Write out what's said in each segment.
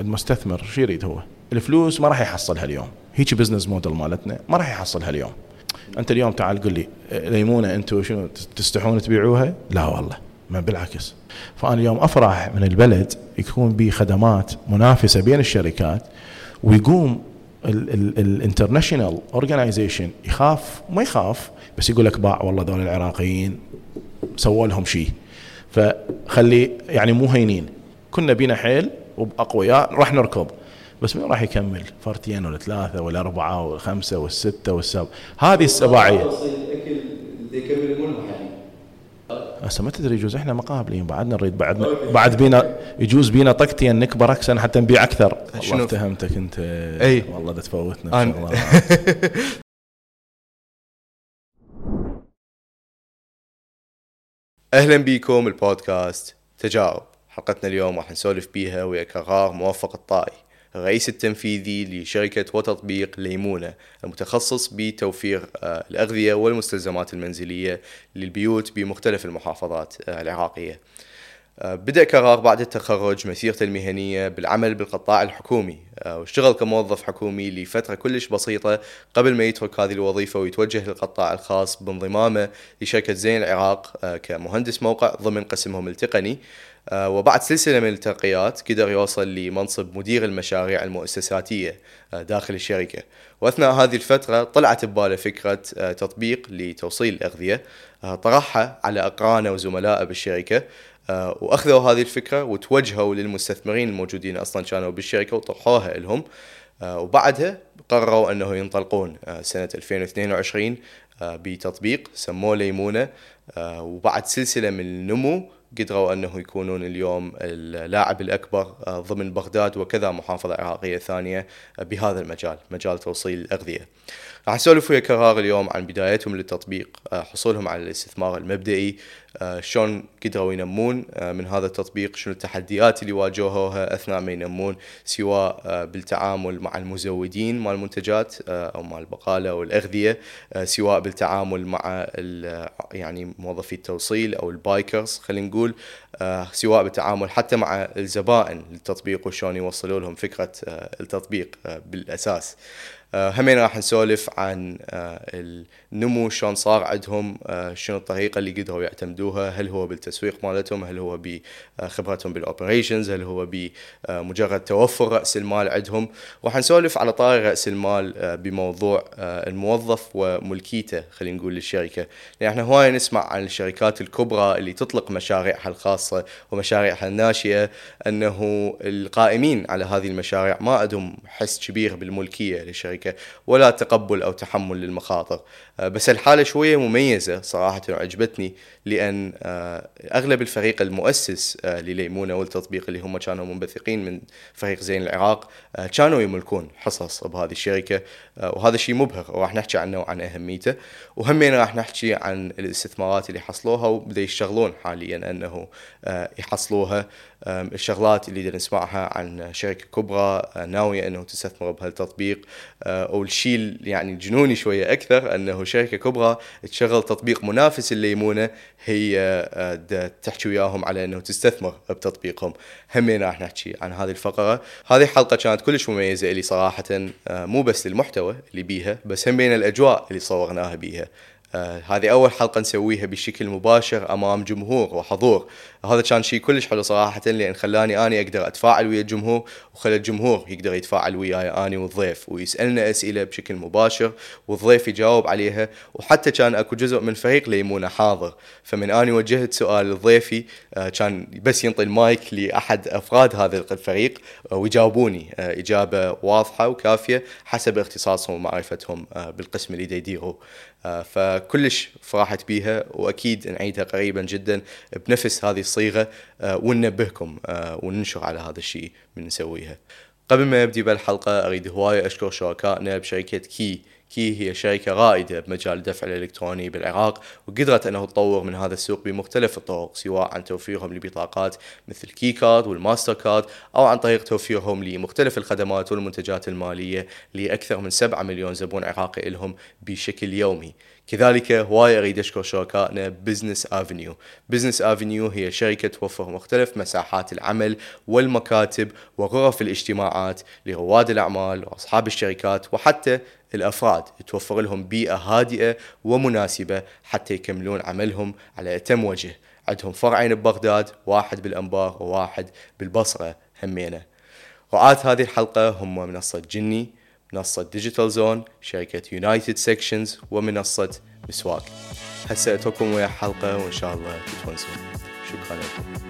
المستثمر شو يريد هو؟ الفلوس ما راح يحصلها اليوم. هيك business model مالتنا ما راح يحصلها اليوم. أنت اليوم تعال قل لي ليمونة أنتم شنو تستحون تبيعوها؟ لا والله ما بالعكس. فأنا اليوم أفرح من البلد يكون به خدمات منافسة بين الشركات ويقوم ال international organization يخاف ما يخاف بس يقول لك باع والله ذول العراقيين سووا لهم شيء فخلي يعني مو هينين. كنا بينا حيل وبأقوياء راح نركض. بس مين راح يكمل؟ فرتين ولا ثلاثة ولا أربعة ولا خمسة والسته والسبعه هذه السباعيه هسه ما تدري يجوز إحنا مقابلين بعدنا نريد بعد بعد بينا يجوز بينا طقتين نكبر أكثر حتى نبيع أكثر. والله اتهمتك أنت. أي. والله ده تفوتنا إن شاء الله. أهلا بيكم البودكاست. تجارب حلقتنا اليوم راح نسولف بيها ويا كرار موفق الطائي. الرئيس التنفيذي لشركة وتطبيق ليمونة المتخصص بتوفير آه، الأغذية والمستلزمات المنزلية للبيوت بمختلف المحافظات آه، العراقية. آه، بدأ كرار بعد التخرج مسيرته المهنية بالعمل بالقطاع الحكومي واشتغل كموظف حكومي لفترة كلش بسيطة قبل ما يترك هذه الوظيفة ويتوجه للقطاع الخاص بانضمامه لشركة زين العراق كمهندس موقع ضمن قسمهم التقني. وبعد سلسلة من الترقيات قدر يوصل لمنصب مدير المشاريع المؤسساتية آه، داخل الشركة. وأثناء هذه الفترة طلعت بباله فكرة آه، تطبيق لتوصيل الأغذية. طرحها على أقرانه وزملائه بالشركة وأخذوا هذه الفكرة وتوجهوا للمستثمرين الموجودين أصلا كانوا بالشركة وطرحوها لهم. وبعدها قرروا أنه ينطلقون سنة 2022 بتطبيق سموه ليمونة. وبعد سلسلة من النمو قدروا أنه يكونون اليوم اللاعب الأكبر آه، ضمن بغداد وكذا محافظة عراقيه ثانية آه، بهذا المجال مجال توصيل الأغذية. راح نسولف ويا كرار اليوم عن بدايتهم للتطبيق آه، حصولهم على الاستثمار المبدئي آه، شلون قدروا ينمون آه، من هذا التطبيق شنو التحديات اللي واجهوها أثناء ما ينمون سواء بالتعامل مع المزودين مال المنتجات أو مع البقالة أو الأغذية سواء بالتعامل مع يعني موظفي التوصيل أو البايكرز خلينا نقول سواء بالتعامل حتى مع الزبائن للتطبيق وشلون يوصلوا لهم فكرة التطبيق بالأساس. همين راح نسولف عن آه، النمو شلون صار عندهم آه، شنو الطريقة اللي قدروا يعتمدوها هل هو بالتسويق مالتهم هل هو بخبرتهم بال operations هل هو بمجرد توفر رأس المال عندهم. راح نسولف على طاري رأس المال بموضوع الموظف وملكيته خلينا نقول للشركة. لأن إحنا هواي نسمع عن الشركات الكبرى اللي تطلق مشاريعها الخاصة ومشاريعها الناشئة أنه القائمين على هذه المشاريع ما عندهم حس كبير بالملكية للشركة. الشركة ولا تقبل أو تحمل للمخاطر. آه، بس الحالة شوية مميزة صراحة عجبتني لأن آه، أغلب الفريق المؤسس آه، لليمونة والتطبيق اللي هم كانوا منبثقين من فريق زين العراق كانوا يملكون حصص بهذه الشركة وهذا الشيء مبهر وراح نحكي عنه وعن أهميته. وهمين راح نحكي عن الاستثمارات اللي حصلوها وبدأ يشتغلون حاليا أنه يحصلوها. الشغلات اللي نسمعها عن شركة كبرى ناوية إنه تستثمر بهالتطبيق. والشيء يعني الجنوني شوية أكثر أنه شركة كبرى تشغل تطبيق منافس الليمونه هي آه، تحكي وياهم على إنه تستثمر بتطبيقهم. همين راح نحكي عن هذه الفقرة. هذه الحلقة كانت كلش مميزة لي صراحة. آه، مو بس للمحتوى اللي بيها بس هم بين الأجواء اللي صورناها بيها. آه هذه أول حلقة نسويها بشكل مباشر أمام جمهور وحضور. هذا كان شيء كلش حلو صراحة لأن خلاني أني أقدر أتفاعل ويا الجمهور وخلى الجمهور يقدر يتفاعل وياي أني والضيف ويسألنا أسئلة بشكل مباشر والضيف يجاوب عليها وحتى كان أكو جزء من فريق ليمونة حاضر. فمن أني وجهت سؤال لضيفي آه كان بس ينطي المايك لأحد أفراد هذا الفريق آه ويجاوبوني آه إجابة واضحة وكافية حسب اختصاصهم ومعرفتهم آه بالقسم اللي يديروا آه، فكلش فرحت بيها وأكيد نعيدها قريبا جدا بنفس هذه الصيغة آه، وننبهكم آه، وننشر على هذا الشيء من نسويها. قبل ما أبدي بالحلقة أريد هواية أشكر شركائنا بشركة كي هي شركة رائدة بمجال الدفع الإلكتروني بالعراق وقدرت أنه تطور من هذا السوق بمختلف الطرق سواء عن توفيرهم لبطاقات مثل كي كارد والماستر كارد أو عن طريق توفيرهم لمختلف الخدمات والمنتجات المالية لأكثر من 7 مليون زبون عراقي لهم بشكل يومي. كذلك هواي اريد اشكر شركائنا Business Avenue Business Avenue هي شركة توفر مختلف مساحات العمل والمكاتب وغرف الاجتماعات لرواد الأعمال وأصحاب الشركات وحتى الأفراد توفر لهم بيئة هادئة ومناسبة حتى يكملون عملهم على أتم وجه. عندهم فرعين ببغداد واحد بالأنبار وواحد بالبصرة همينة. رعاة هذه الحلقة هم منصة جني منصة Digital Zone شركة United Sections ومنصة مسواك. هسه أترككم ويا حلقة وإن شاء الله تتونسون. شكرا لكم.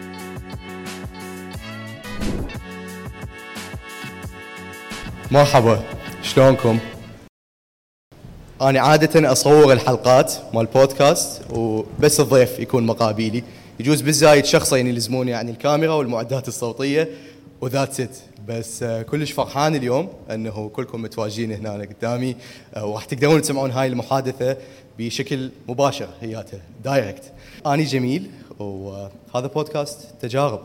مرحبا. شلونكم؟ أنا عادة أصور الحلقات مال بودكاست وبس الضيف يكون مقابلي يجوز بالزايد شخصين يلزمون يعني الكاميرا والمعدات الصوتية وذات ست. بس آه، كلش فرحان اليوم إنه كلكم متواجدين هنا قدامي. آه، وراح تقدرون تسمعون هاي المحادثة بشكل مباشر هياته دايركت. اني جميل وهذا بودكاست تجارب.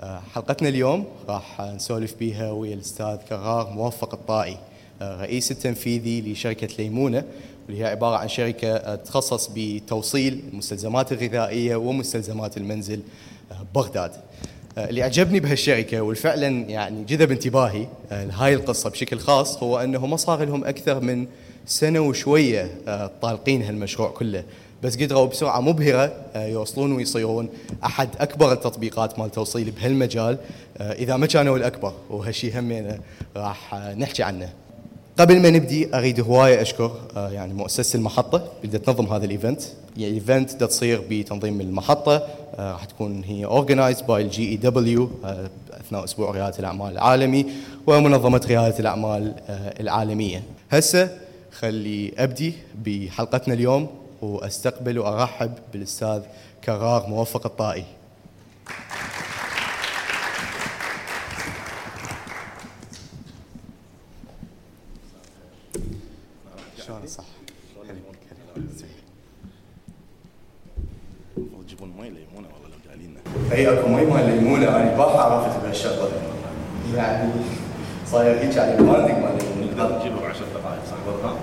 آه، حلقتنا اليوم راح نسولف بيها ويا الأستاذ كرار موفق الطائي. رئيس التنفيذي لشركة ليمونة واللي هي عبارة عن شركة تتخصص بتوصيل المستلزمات الغذائيه ومستلزمات المنزل بغداد اللي عجبني بهالشركة والفعلا يعني جذب انتباهي آه، لهاي القصة بشكل خاص هو أنه ما صار لهم أكثر من سنة وشوية آه، طالقين هالمشروع كله بس قدروا بسرعة مبهرة آه، يوصلون ويصيرون أحد أكبر التطبيقات مال توصيل بهالمجال إذا ما كانوا الأكبر وهالشيء همينه راح نحكي عنه. قبل ما نبدي أريد هواية أشكر يعني مؤسسة المحطة اللي تنظم هذا ال event، يعني event تصير بتنظيم المحطة آه، راح تكون هي organized by ال GEW أثناء أسبوع ريادة الأعمال العالمي ومنظمة ريادة الأعمال آه، العالمية. هسه خلي أبدي بحلقتنا اليوم وأستقبل وأرحب بالأستاذ كرار موفق الطائي. شلون صح؟ تجيبون مي ليمونه والله لو اي اكو مي مال ليمونه أنا باح عرفت بهالشغله يعني صاير هيك على البراندنج مال ليمونه تجيبه ب 10 دقائق صح؟ بالضبط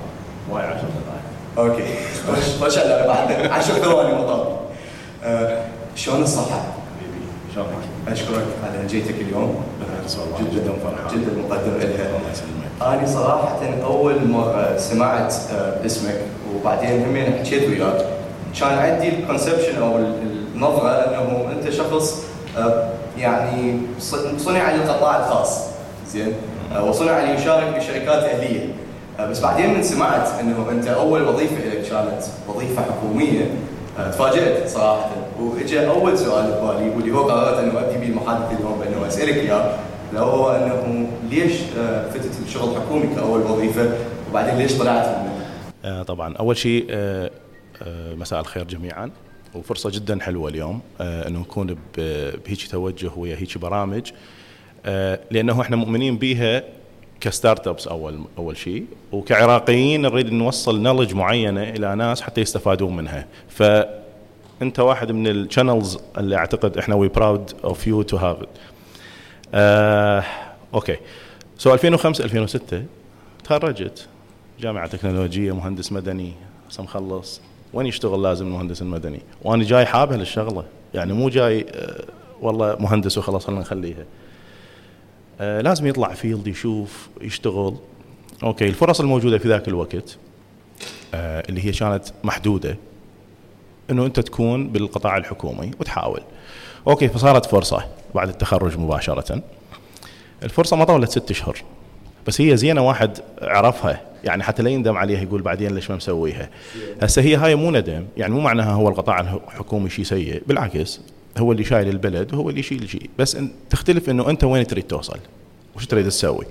واي 10 دقائق. أوكي. خش خش على بعد. 10 ثواني مطار أه شلون الصحة؟ حبيبي شلونك؟ أشكرك على جيتك اليوم. والله جدا. فرحان. جدا مقدر لها الله يسلمك. أنا صراحة أول مرة سمعت آه، اسمك وبعدين همين حكيت وياك. كان عندي الكونسبشن أو النظره أنه أنت شخص آه، يعني صنع للقطاع الخاص زين؟ آه، وصنع ليشارك بشركات أهلية. آه، بس بعدين من سمعت أنه أنت أول وظيفة لك كانت وظيفة حكومية. تفاجأت صراحة. واجى أول سؤال ببالي واللي هو قررت أنه أبدي به المحادثة اليوم بأنه أسألك إياه اللي هو أنه ليش فتت الشغل حكومي كأول وظيفة وبعدين ليش طلعت منه؟ طبعا. أول شيء مساء الخير جميعا. وفرصة جدا حلوة اليوم آه، إنه نكون بهيك توجه ويا هيك برامج آه، لأنه إحنا مؤمنين بيها ك startups اول أول شيء وكعراقيين نريد نوصل knowledge معينة إلى ناس حتى يستفادون منها. ف انت واحد من ال channels اللي أعتقد إحنا we're proud of you to have okay. so 2005 2006 تخرجت جامعة تكنولوجية مهندس مدني هسه مخلص. وين يشتغل لازم المهندس المدني؟ وأنا جاي حابه للشغله يعني مو جاي آه، والله مهندس وخلاص خلينا نخليها. آه، لازم يطلع field يشوف يشتغل. okay الفرص الموجودة في ذاك الوقت آه، اللي هي كانت محدودة إنه أنت تكون بالقطاع الحكومي وتحاول. okay فصارت فرصة بعد التخرج مباشرة. الفرصة ما طولت ست أشهر. بس هي زينة واحد عرفها. يعني حتى لا يندم عليها يقول بعدين ليش ما مسويها؟ هسه هي هاي مو ندم. يعني مو معناها هو القطاع الحكومي شيء سيء. بالعكس هو اللي شايل البلد وهو اللي يشيل شيء. بس تختلف إنه أنت وين تريد توصل؟ وش تريد تسوي؟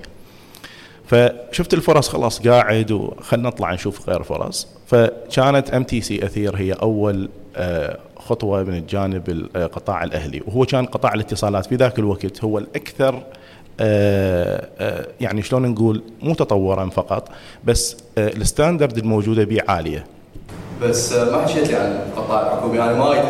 فشفت الفرص خلاص قاعد وخلنا نطلع نشوف غير فرص. فكانت ام تي سي أثير هي أول آه، خطوة من الجانب القطاع الأهلي. وهو كان قطاع الاتصالات في ذاك الوقت هو الأكثر آه، آه، يعني شلون نقول مو تطورا فقط بس آه، ال standard الموجودة به عالية بس آه، ما حكيت لي عن القطاع الحكومي أنا ما اريد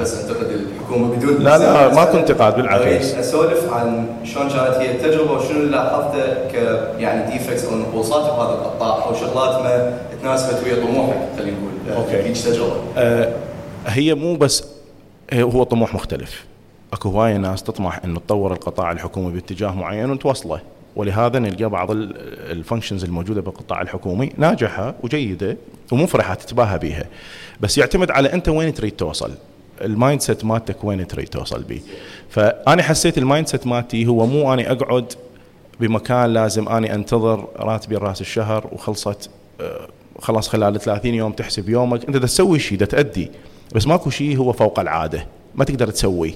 بس انتقد الحكومة بدون آه. لا، لا، بس ما أنا كنت انتقاد، بالعكس. أسولف عن شلون كانت هي التجربة وشنو اللي لاحظته ك يعني defects أو نقوصات بهذا القطاع أو شغلات ما تناسبت ويا طموحك خلينا نقول آه،. هيك تجربة آه، هي مو بس آه، هو طموح مختلف أكو هواية ناس تطمح إنه تطور القطاع الحكومي باتجاه معين وتوصله. ولهذا نلقى بعض ال- ال functions الموجودة بالقطاع الحكومي ناجحة وجيدة ومفرحة تتباهى بها بس يعتمد على أنت وين تريد توصل. ال mindset مالتك وين تريد توصل به فأنا حسيت ال mindset مالتي هو مو أني أقعد بمكان لازم أني أنتظر راتبي رأس الشهر وخلصت آه، خلاص خلال 30 يوم تحسب يومك. أنت تسوي شيء تأدي. بس ماكو شيء هو فوق العادة. ما تقدر تسوي.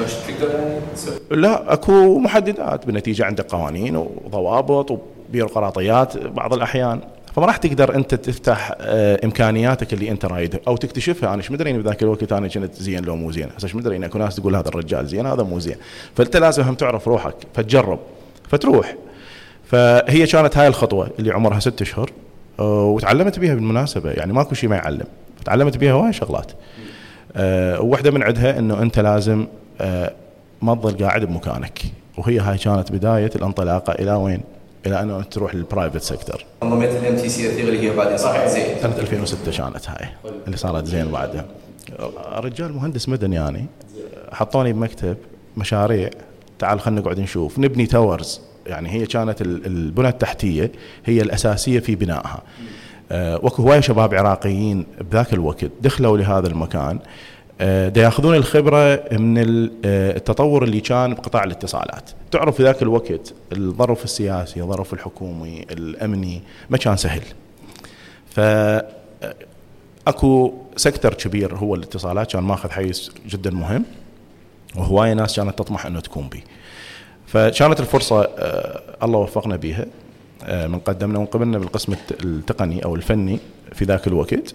مش تقدر يعني تسوي. لا اكو محددات بالنتيجة عندك قوانين وضوابط وبيروقراطيات بعض الأحيان. فما راح تقدر أنت تفتح آه، إمكانياتك اللي أنت رايدها أو تكتشفها. أنا إيش مدري بذاك الوقت أنا كنت زين لو مو زين. هسه إيش مدري أكو ناس تقول هذا الرجال زين هذا مو زين. فأنت لازم هم تعرف روحك فتجرب فتروح. فهي كانت هاي الخطوة اللي عمرها ست أشهر آه، وتعلمت بها بالمناسبة. يعني ماكو شيء ما يعلم. تعلمت بها هواي شغلات. وواحده من عندها إنه أنت لازم آه، ما تظل قاعد بمكانك. وهي هاي كانت بداية الانطلاقة. إلى وين؟ إلى أنه تروح لل private sector انضميت للام تي سي اللي هي بعدين صحيح زين. سنة 2006 كانت هاي. اللي صارت زين بعدها رجال مهندس مدني يعني حطوني بمكتب مشاريع. تعال خلينا نقعد نشوف. نبني towers يعني هي كانت ال- البنى التحتية هي الأساسية في بنائها. آه، واكو هواي شباب عراقيين بذاك الوقت دخلوا لهذا المكان. آه، دا ياخذون الخبرة من آه، التطور اللي كان بقطاع الاتصالات. تعرف في ذاك الوقت الظرف السياسي الظرف الحكومي الأمني ما كان سهل. ف اكو sector كبير هو الاتصالات كان ماخذ حيز جدا مهم وهواية ناس كانت تطمح إنه تكون به فكانت الفرصة آه، الله وفقنا بها آه، من قدمنا وانقبلنا بالقسم الت- التقني أو الفني في ذاك الوقت.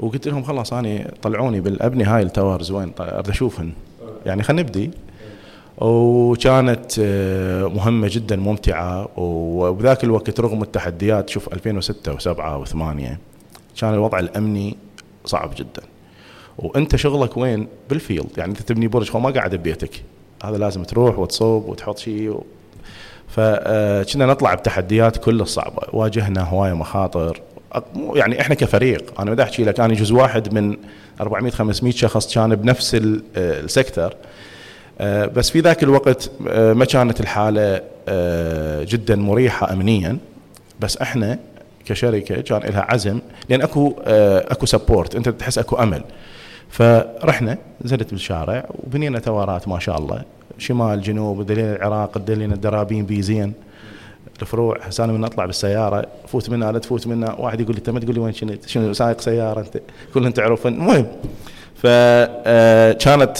وقلت لهم خلاص أنا طلعوني بالأبني هاي ال towers وين؟ طيب اريد أشوفهن. يعني خلينا نبدي. وكانت آه، مهمة جدا ممتعة. وبذاك الوقت رغم التحديات شوف 2006 و7 و8 كان الوضع الأمني صعب جدا. وأنت شغلك وين؟ بالفيلد. يعني أنت تبني برج ما قاعد ببيتك. هذا لازم تروح وتصوب وتحط شيء. فكنا نطلع بتحديات كلها صعبه واجهنا هواية مخاطر. يعني إحنا كفريق أنا بدي أحكي لك أنا جزء واحد من 400 500 شخص كان بنفس ال- آه، بس في ذاك الوقت آه، ما كانت الحالة آه، جدا مريحة امنيا. بس إحنا كشركة كان لها عزم لأن أكو أكو support أنت تحس أكو أمل. فرحنا نزلت بالشارع وبنينا تاورات ما شاء الله. شمال جنوب دلينا العراق دلينا الدرابين بيزين الفروع هسه أنا من أطلع بالسيارة فوت منها لا تفوت منها. واحد يقول لي أنت ما تقول لي وين كنت شنو سايق سيارة أنت؟ كلهم تعرفون المهم فكانت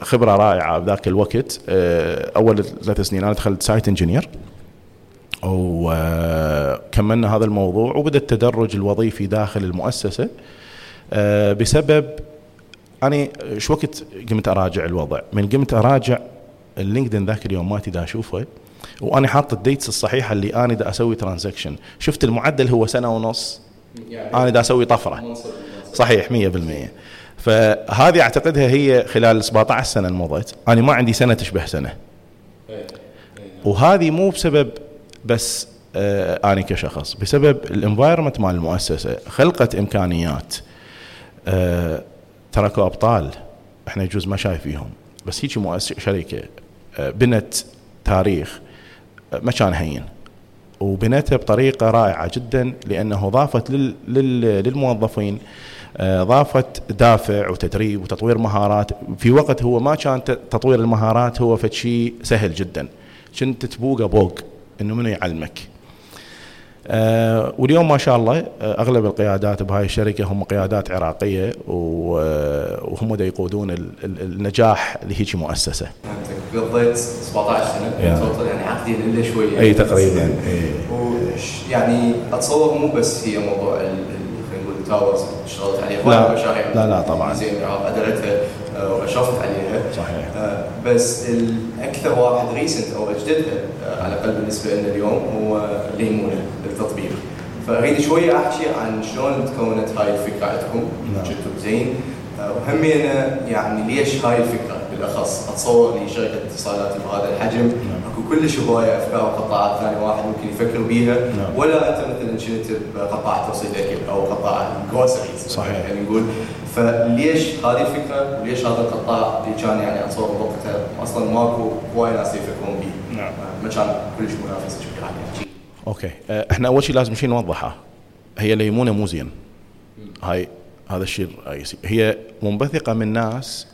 خبرة رائعة بذاك الوقت. آه، أول ثلاث سنين أنا دخلت site engineer وكملنا هذا الموضوع وبدأ التدرج الوظيفي داخل المؤسسة. آه، بسبب أنا شو وقت قمت أراجع الوضع؟ من قمت أراجع ال LinkedIn ذاك اليوم مالتي دا أشوفه وأنا حاطط ال dates الصحيحة اللي أنا دا أسوي transition شفت المعدل هو سنة ونص أنا دا أسوي طفرة. صحيح 100% فهذه أعتقدها هي خلال 17 سنة المضت. أنا ما عندي سنة تشبه سنة. وهذه مو بسبب بس آه أنا كشخص بسبب الانفايرمنت مال المؤسسة خلقت إمكانيات آه تركوا أبطال إحنا يجوز ما شايفيهم بس هيك مؤسسه شركه آه بنت تاريخ آه ما كان هين. وبنتها بطريقة رائعة جدا لأنه ضافت لل لل للموظفين آه، ضافت دافع وتدريب وتطوير مهارات. في وقت هو ما كان تطوير المهارات هو فد شيء سهل جدا. كنت تبوقه بوق إنه منو يعلمك؟ واليوم ما شاء الله آه أغلب القيادات بهاي الشركة هم قيادات عراقية آه، وهم دا يقودون ال- ال- النجاح لهيك مؤسسة. قضيت 17 سنة. total يعني عقدين إلا شوية. إي تقريبا إي. يعني أتصور مو بس هي موضوع خلينا نقول ال towers اشتغلت عليه لا. مشاريع. لا، لا، طبعاً. زين العراق واشرفت عليها صحيح. آه، بس الأكثر واحد recent أو أجددها آه، على الأقل بالنسبة لنا اليوم هو ليمونه التطبيق فأريد شوية أحكي عن شلون تكونت هاي الفكرة عندكم نعم. جبتوا زين آه، وهمينا يعني ليش هاي الفكرة بالأخص أتصور لشركة اتصالات بهذا الحجم نعم. كلش هواية أفكار وقطاعات ثانية واحد ممكن يفكر بيها. نعم. ولا انت مثلا شنت بقطاع توصيل اكل أو قطاع groceries صحيح. يعني نقول. فليش هذه الفكرة؟ وليش هذا القطاع اللي كان يعني اتصور بوقتها أصلا ماكو هواي ناس يفكرون به نعم. آه، ما كان كلش منافسه كبيره يعني. okay. أه، إحنا أول شيء لازم شيء نوضحه. هي ليمونة مو زين. هاي هذا الشيء الرئيسي هي منبثقة من ناس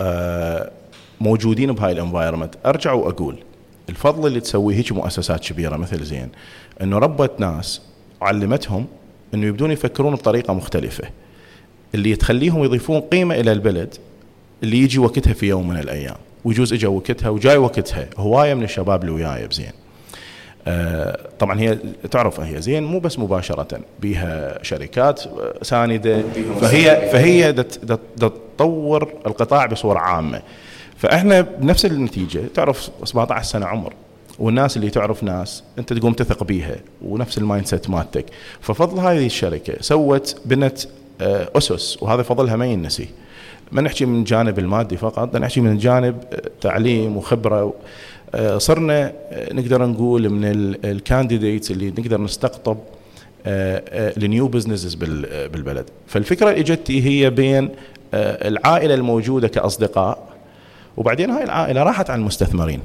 أه، موجودين بهاي ال environment. أرجع وأقول الفضل اللي تسويه هيك مؤسسات كبيرة مثل زين إنه ربت ناس علمتهم إنه يبدون يفكرون بطريقة مختلفة. اللي تخليهم يضيفون قيمة إلى البلد اللي يجي وقتها في يوم من الأيام ويجوز اجى وقتها وجاي وقتها هواية من الشباب اللي وياي بزين. آه، طبعا هي تعرف هي زين مو بس مباشرة بيها شركات ساندة فهي. فهي تطور القطاع بصورة عامة. فاحنا بنفس النتيجة تعرف 17 سنة عمر والناس اللي تعرف ناس انت تقوم تثق بيها ونفس ال mindset مالتك. ففضل هذه الشركة سوت بنت آه، أسس وهذا فضلها ما ينسي. ما نحكي من الجانب المادي فقط نحكي من الجانب آه، تعليم وخبرة آه، صرنا نقدر نقول من ال candidates اللي نقدر نستقطب ال new businesses بالبلد. فالفكرة اللي اجتي هي بين العائلة الموجودة كأصدقاء وبعدين هاي العائلة راحت على المستثمرين.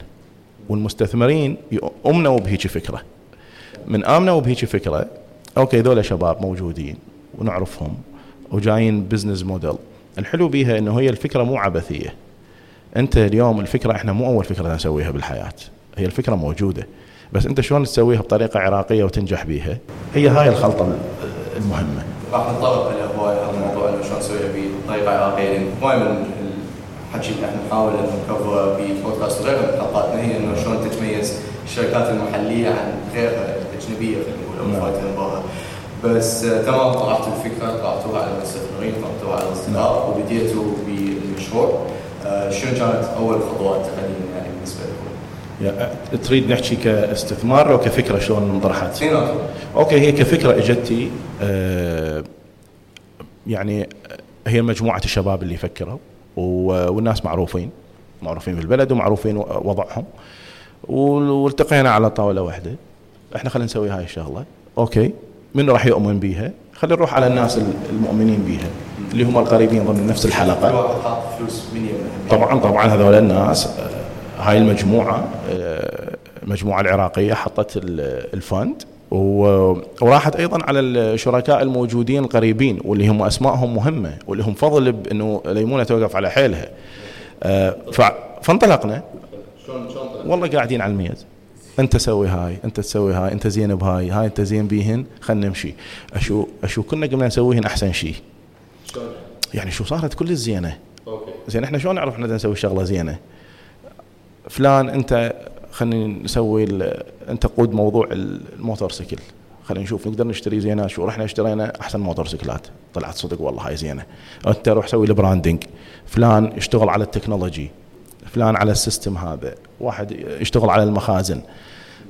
والمستثمرين امنوا بهيك فكرة. من آمنوا بهيك فكرة أوكي ذولا شباب موجودين ونعرفهم وجايين business model الحلو بيها إنه هي الفكرة مو عبثية. أنت اليوم الفكرة إحنا مو أول فكرة نسويها بالحياة. هي الفكرة موجودة. بس أنت شلون تسويها بطريقة عراقية وتنجح بيها؟ هي هاي الخلطة المهمة. راح نتطرق إلى هواي هذا الموضوع شلون نسويها بطريقة عراقية. لأن اللي إحنا نحاول انه نكفره ببودكاست وغيره من حلقاتنا هي إنه شلون تتميز الشركات المحلية عن غيرها الأجنبية خلينا نقول أو نعم. برا بس آه، تمام طرحتوا الفكرة طرحتوها على المستثمرين طرحتوها على الأصدقاء وبديتوا بالمشروع آه، شنو كانت أول خطوات تقريبا يعني بالنسبة لكم؟ تريد نحكي كاستثمار أو كفكرة شلون انطرحت؟ أوكي هي كفكرة إجتي آه، يعني هي مجموعة الشباب اللي فكروا والناس معروفين معروفين بالبلد ومعروفين وضعهم. وال- والتقينا على طاولة واحدة. إحنا خلينا نسوي هاي الشغلة. أوكي. من راح يؤمن بيها؟ خلينا نروح على الناس المؤمنين بيها اللي هم القريبين ضمن نفس الحلقة. طبعا طبعا هذول الناس آه، هاي المجموعة آه، المجموعه العراقية حطت ال- الفند وراحت أيضا على الشركاء الموجودين القريبين واللي هم أسمائهم مهمة واللي هم فضل بانه ليمونه توقف على حيلها. آه، فانطلقنا. والله قاعدين على الميز. أنت سوي هاي أنت تسوي هاي أنت زين بهاي هاي أنت زين بيهن خلينا نمشي. اشو أشو كنا قمنا نسويهن أحسن شيء يعني شو صارت كل الزينة؟ زين إحنا شلون نعرف إحنا نسوي شغلة زينة؟ فلان أنت خلينا نسوي انت قود موضوع ال motorcycle. خلينا نشوف نقدر نشتري زينة. شو رحنا اشترينا؟ أحسن motorcycle ات. طلعت صدق والله هاي زينة. أنت روح سوي ال branding فلان يشتغل على ال technology. فلان على ال system هذا. واحد يشتغل على المخازن.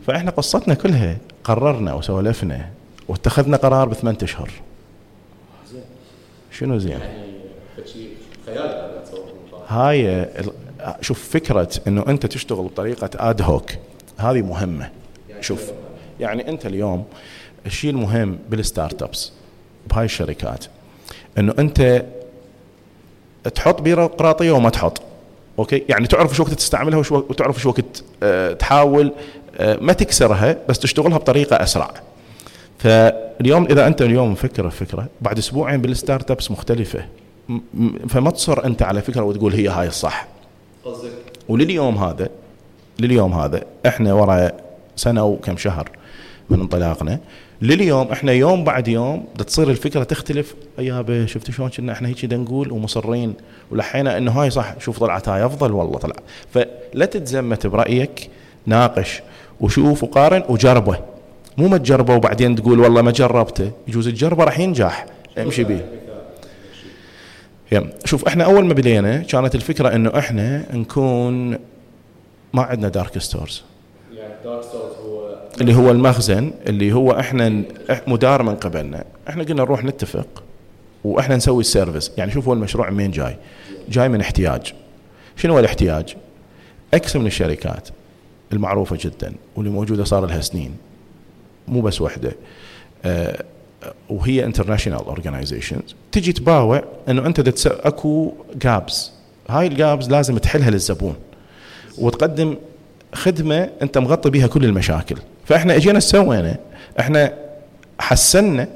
فإحنا قصتنا كلها قررنا وسولفنا واتخذنا قرار بثمان أشهر. شنو زين؟ خيال هاي شوف فكرة إنه أنت تشتغل بطريقة ad hoc هذه مهمة. شوف يعني أنت اليوم الشيء المهم بال startups بهاي الشركات إنه أنت تحط بيروقراطية وما تحط. أوكي؟ يعني تعرف شو وقت تستعملها وتعرف شو وقت آه، تحاول آه، ما تكسرها بس تشتغلها بطريقة أسرع. فاليوم إذا أنت اليوم مفكر الفكرة بعد أسبوعين بال startups مختلفه فما تصر أنت على فكرة وتقول هي هاي الصح. قصدك؟ ولليوم هذا لليوم هذا إحنا ورا سنة وكم شهر من انطلاقنا. لليوم إحنا يوم بعد يوم تصير الفكرة تختلف. يابا شفت شلون كنا إحنا هيك نقول ومصرين ولحينا إنه هاي صح شوف طلعت هاي أفضل؟ والله طلع. فلا تتزمت برأيك ناقش وشوف وقارن وجربه. مو ما تجربه وبعدين تقول والله ما جربته يجوز تجربه راح ينجح. امشي به يم. شوف إحنا أول ما بدينا كانت الفكرة إنه إحنا نكون ما عندنا dark stores يعني dark stores هو اللي هو المخزن اللي هو إحنا مدار من قبلنا. إحنا قلنا نروح نتفق وإحنا نسوي ال service يعني شوف هو المشروع من وين جاي. جاي من احتياج. شنو هو الاحتياج؟ X من الشركات المعروفة جدا واللي موجودة صار لها سنين. مو بس وحدة. آه، وهي international organizations تجي تباوع إنه أنت أكو gaps هاي ال gaps لازم تحلها للزبون. وتقدم خدمة أنت مغطي بها كل المشاكل. فإحنا إجينا سوينا إحنا حسنا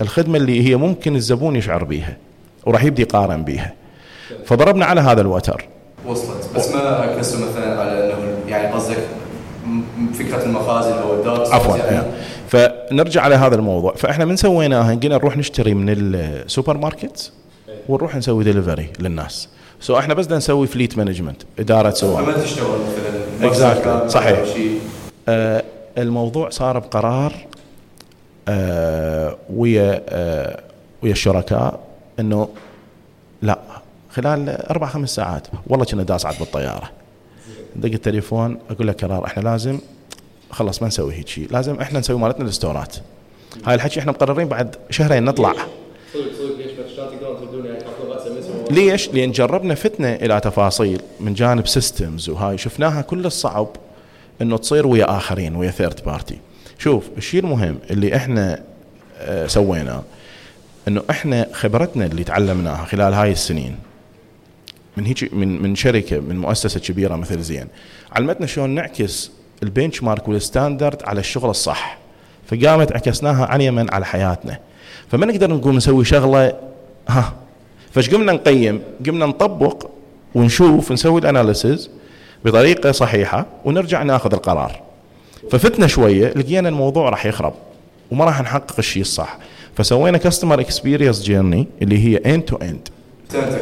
الخدمة اللي هي ممكن الزبون يشعر بيها وراح يبدي يقارن بيها. فضربنا على هذا الوتر. وصلت. بس ما ركزتوا مثلا على إنه يعني قصدك فكرة المخازن أو ال dark عفوا. يعني فنرجع على هذا الموضوع. فإحنا من سويناها قلنا نروح نشتري من السوبر ماركت ونروح نسوي ديليفري للناس. so إحنا بس بدنا نسوي fleet management إدارة سواق. فما تشتغل مثلا Exactly. صحيح. آه الموضوع صار بقرار آه ويا آه ويا الشركاء إنه لا خلال أربع خمس ساعات والله كنا داس عاد بالطيارة. دق التليفون أقول لك قرار إحنا لازم خلص ما نسوي هيك شيء. لازم إحنا نسوي مالتنا ال store ات هاي الحكي إحنا مقررين بعد شهرين نطلع. ليش؟ يعني؟ لأن جربنا فتنا إلى تفاصيل من جانب systems وهاي شفناها كل الصعب إنه تصير ويا آخرين ويا third party. شوف الشيء المهم اللي إحنا آه، سويناه إنه إحنا خبرتنا اللي تعلمناها خلال هاي السنين من هيك من من شركة من مؤسسة كبيرة مثل زين علمتنا شلون نعكس ال benchmark وال standard على الشغل الصح فقامت عكسناها عن يمن على حياتنا. فما نقدر نقوم نسوي شغلة؟ ها. فايش قمنا نقيم؟ قمنا نطبق ونشوف نسوي ال analysis بطريقة صحيحة ونرجع ناخذ القرار. ففتنا شوية لقينا الموضوع راح يخرب وما راح نحقق الشيء الصح. فسوينا customer experience journey اللي هي end to end فهمتك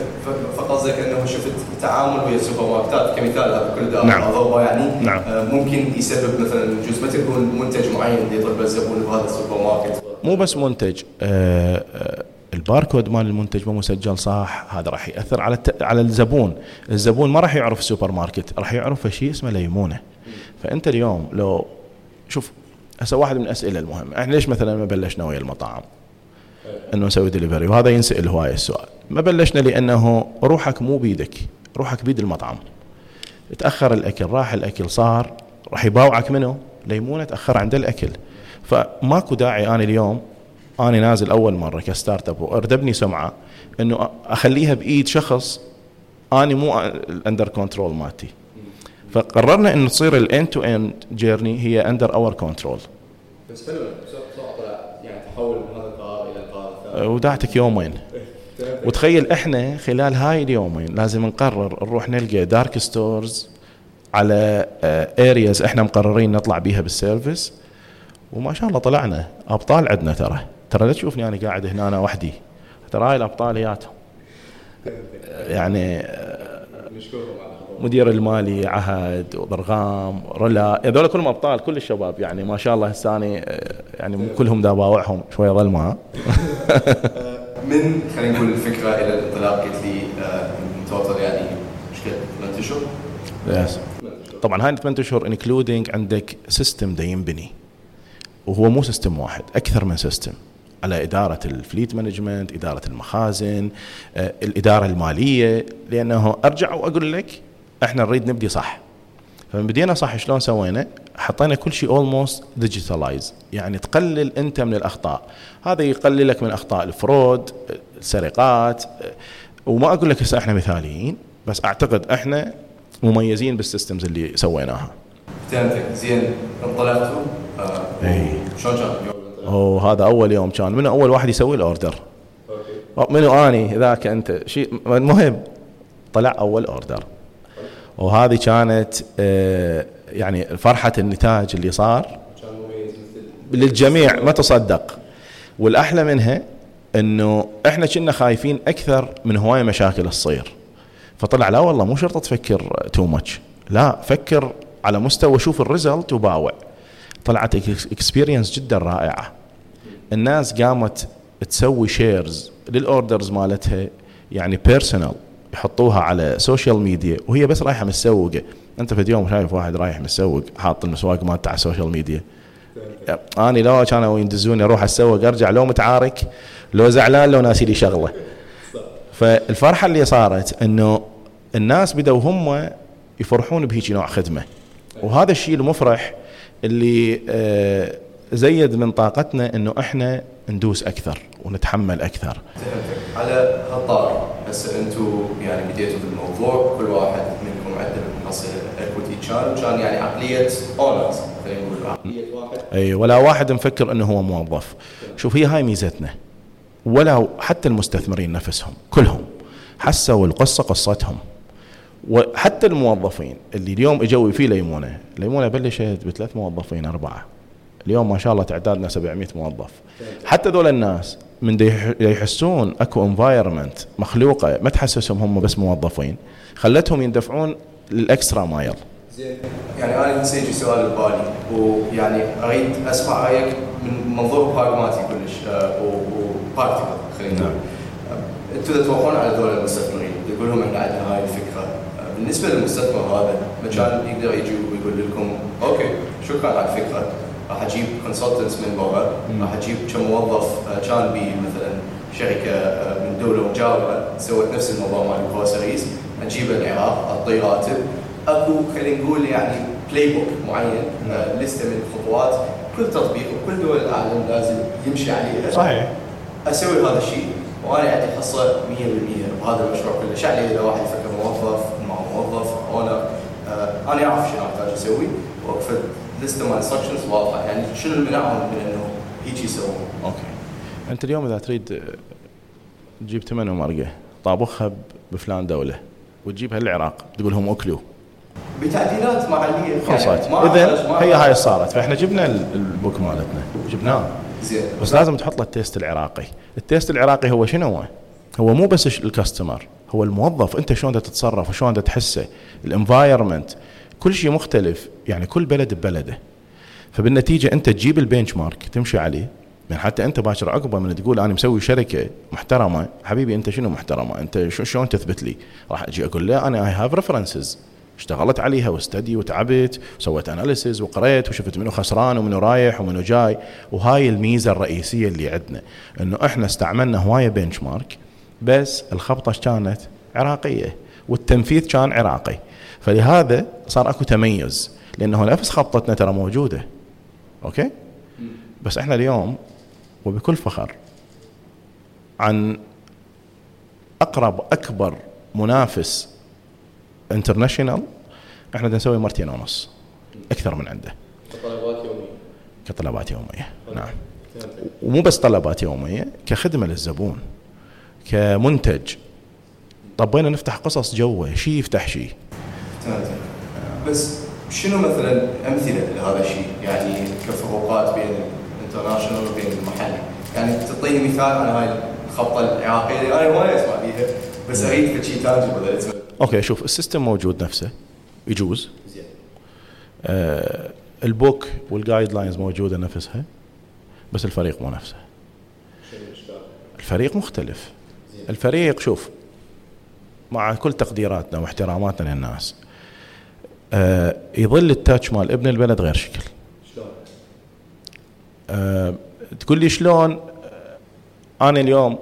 فقصدك أنه شفت التعامل ويا السوبر ماركتات كمثال هذا كل ده. نعم. أضربه يعني نعم. آه، ممكن يسبب مثلا جزء. متى يكون منتج معين اللي يطلبه الزبون بهذا السوبر ماركت مو بس منتج آه آه الباركود مال المنتج مو مسجل صح. هذا راح يأثر على الت... على الزبون. الزبون ما راح يعرف السوبر ماركت راح يعرف شيء اسمه ليمونة. فأنت اليوم لو شوف هسه واحد من الأسئلة المهمة. إحنا ليش مثلا ما بلشنا ويا المطاعم؟ أنه نسوي دليفري وهذا ينسأل هواي السؤال. ما بلشنا لأنه روحك مو بيدك روحك بيد المطعم. تأخر الأكل راح الأكل صار راح يباوعك منه. ليمونة تأخر عند الأكل. فماكو داعي أنا اليوم أنا نازل أول مرة ك startup وأرد أبني سمعة إنه أخليها بإيد شخص أنا مو ال under control مالتي. فقررنا إنه تصير ال end to end journey هي under our control بس حلو يعني تحول ودعتك يومين. وتخيل إحنا خلال هاي اليومين لازم نقرر نروح نلقى dark stores على ارياز إحنا مقررين نطلع بيها بالسيرفيس وما شاء الله طلعنا. أبطال عندنا ترى. ترى لا تشوفني أنا قاعد هنا أنا وحدي. ترى هاي الأبطال هياتهم يعني على الخطوه مدير المالي عهد وضرغام رلا هذول كلهم أبطال كل الشباب يعني ما شاء الله هسه آه، يعني مو كلهم دا باوعهم شوية ظلمه من خلينا نقول الفكرة إلى الانطلاق قلت لي آه، total يعني مشكلة ثمان أشهر. yes طبعا هاي 8 أشهر including عندك system دا ينبني وهو مو system واحد أكثر من system على إدارة ال fleet management، إدارة المخازن، آه، الإدارة المالية لأنه أرجع وأقول لك إحنا نريد نبدي صح. فمن بدينا صح شلون سوينا؟ حطينا كل شيء almost digitalized يعني تقلل انت من الأخطاء، هذا يقلل لك من أخطاء ال fraud، السرقات وما أقول لك هسه إحنا مثاليين بس أعتقد إحنا مميزين بال systems اللي سويناها. زين انطلقتوا آه، إي. شلون كان؟ وهذا أول يوم كان منو أول واحد يسوي ال order okay منو أني ذاك أنت شيء المهم طلع أول order وهذه كانت آه، يعني فرحة النتاج اللي صار للجميع ما تصدق. والأحلى منها إنه إحنا كنا خايفين أكثر من هواية مشاكل تصير فطلع لا والله مو شرط تفكر too much لا فكر على مستوى شوف ال result وباوع. طلعت experience جدا رائعة. الناس قامت تسوي shares لل orders مالتها يعني personal يحطوها على social media وهي بس رايحة متسوقه أنت في يوم شايف واحد رايح متسوق حاط المسواق مالته على ال social media أنا لو كانوا يندزوني أروح اتسوق أرجع لو متعارك لو زعلان لو ناسي لي شغلة. فالفرحة اللي صارت إنه الناس بدوا هم يفرحون بهيك نوع خدمة. وهذا الشيء المفرح اللي آه، زيد من طاقتنا إنه إحنا ندوس أكثر. ونتحمل أكثر. على هالطاري هسه أنتم يعني بديتوا بالموضوع كل واحد منكم عنده محصله equity كان كان يعني عقلية owners خلينا نقول عقلية واحد. أي ولا واحد مفكر إنه هو موظف. شوف هي هاي ميزتنا. ولا حتى المستثمرين نفسهم كلهم حسوا القصة قصتهم. وحتى الموظفين اللي اليوم إجوا في ليمونة ليمونة بلشت بثلاث موظفين أربعة. اليوم ما شاء الله تعدادنا 700 موظف. حتى ذول الناس من يحسون أكو environment مخلوقة. ما تحسسهم هم بس موظفين. خلتهم يندفعون ال extra mile. زين. يعني أنا هسه يجي سؤال ببالي. ويعني أريد أسمع رأيك من منظور براغماتي كلش و practical خلينا نقول آه، أنتم تتوقعون على دول المستثمرين؟ تقول لهم إحنا عندنا هاي الفكرة. آه، بالنسبة للمستثمر هذا كان يقدر يجي ويقول لكم okay شكرا على الفكرة. راح أجيب consultants من برا راح أجيب كم موظف آه، كان بمثلا شركة آه، من دولة مجاورة سوت نفس الموضوع مال ال groceries اجيبه العراق أعطيه راتب. أكو خلينا نقول يعني playbook معين آه، لستة من الخطوات كل تطبيق وكل دول العالم لازم يمشي عليها صحيح. أسوي هذا الشيء وأنا عندي حصه 100% بهذا المشروع كله. شو علي إذا واحد يفكر موظف مع موظف owner أنا أعرف شنو أحتاج أسوي وأكو فد مال instructions واضحه يعني شنو اللي منعهم من انه هيك يسوون okay أنت اليوم إذا تريد آه، تجيب ثمن ومرقة طابخها بفلان دولة وتجيبها للعراق تقول لهم أكلوا. بتعديلات محليه خلصت. يعني اذا هي هاي صارت. فإحنا جبنا ال- ال book مالتنا. جبناه. زين. بس لازم تحط له ال taste العراقي. ال taste العراقي هو شنو؟ هو هو مو بس ال customer هو الموظف. أنت شلون تتصرف؟ وشلون تحسه؟ ال environment كل شيء مختلف يعني كل بلد ببلده. فبالنتيجة أنت تجيب ال benchmark تمشي عليه يعني حتى أنت باكر عقبة من تقول أنا مسوي شركة محترمة حبيبي أنت شنو محترمة؟ أنت شو- شلون تثبت لي؟ راح أجي أقول له أنا I have references اشتغلت عليها و study وتعبت وسويت analysis وقريت وشفت منو خسران ومنو رايح ومنو جاي. وهاي الميزة الرئيسية اللي عندنا إنه إحنا استعملنا هواية benchmark بس الخبطة كانت عراقية والتنفيذ كان عراقي. فلهذا صار أكو تميز لأنه نفس خبطتنا ترى موجودة okay؟ بس إحنا اليوم وبكل فخر عن أقرب أكبر منافس international إحنا نسوي مرتين ونص أكثر من عنده. طلبات يومية. كطلبات يومية نعم. ومو بس طلبات يومية كخدمة للزبون كمنتج. طبينا نفتح قصص جوة؟ شيء يفتح شيء بس شنو مثلا أمثلة لهذا الشيء؟ يعني كفروقات بين ال international وبين المحلي. يعني تعطيني مثال عن هاي الخبطة العراقيه اللي أنا ما اسمع بيها بس أريد شيء tangible okay شوف ال system موجود نفسه يجوز. زين. آه ال book وال guidelines موجودة نفسها بس الفريق مو نفسه؟ الفريق مختلف. الفريق شوف مع كل تقديراتنا واحتراماتنا للناس آه يظل التاتش مال ابن البلد غير شكل. شلون؟ آه تقول لي شلون؟ آه أنا اليوم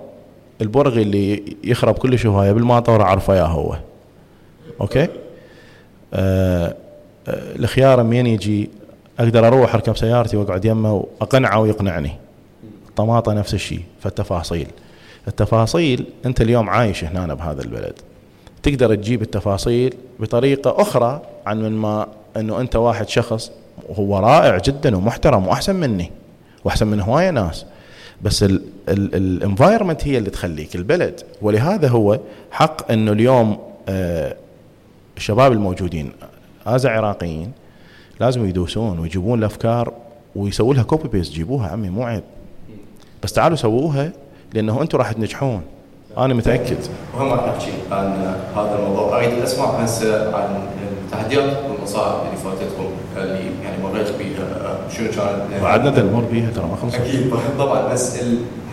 البرغي اللي يخرب كل شوية بالماطور اعرفه يا هو. أوكي؟ الخيار من يجي أقدر أروح أركب سيارتي وأقعد يمه وأقنعه ويقنعني. الطماطه نفس الشيء فالتفاصيل. التفاصيل أنت اليوم عايش هنا بهذا البلد. تقدر تجيب التفاصيل بطريقة أخرى عن من ما أنه أنت واحد شخص هو رائع جدا ومحترم وأحسن مني وأحسن من هوايه ناس. بس الانفايرمنت هي اللي تخليك البلد. ولهذا هو حق أنه اليوم آه الشباب الموجودين هذا عراقيين لازم يدوسون ويجيبون الأفكار ويسووا لها copy paste جيبوها. عمي مو عيب. بس تعالوا سووها لأنه أنتم راح تنجحون. أنا متأكد. وهم راح نحكي عن هذا الموضوع. أريد أسمع هسه عن التحديات والمصاعب اللي فاتتكم اللي يعني مريت بيها شنو كانت؟ وعدنا نمر بيها ترى ما خلصت. أكيد طبعا بس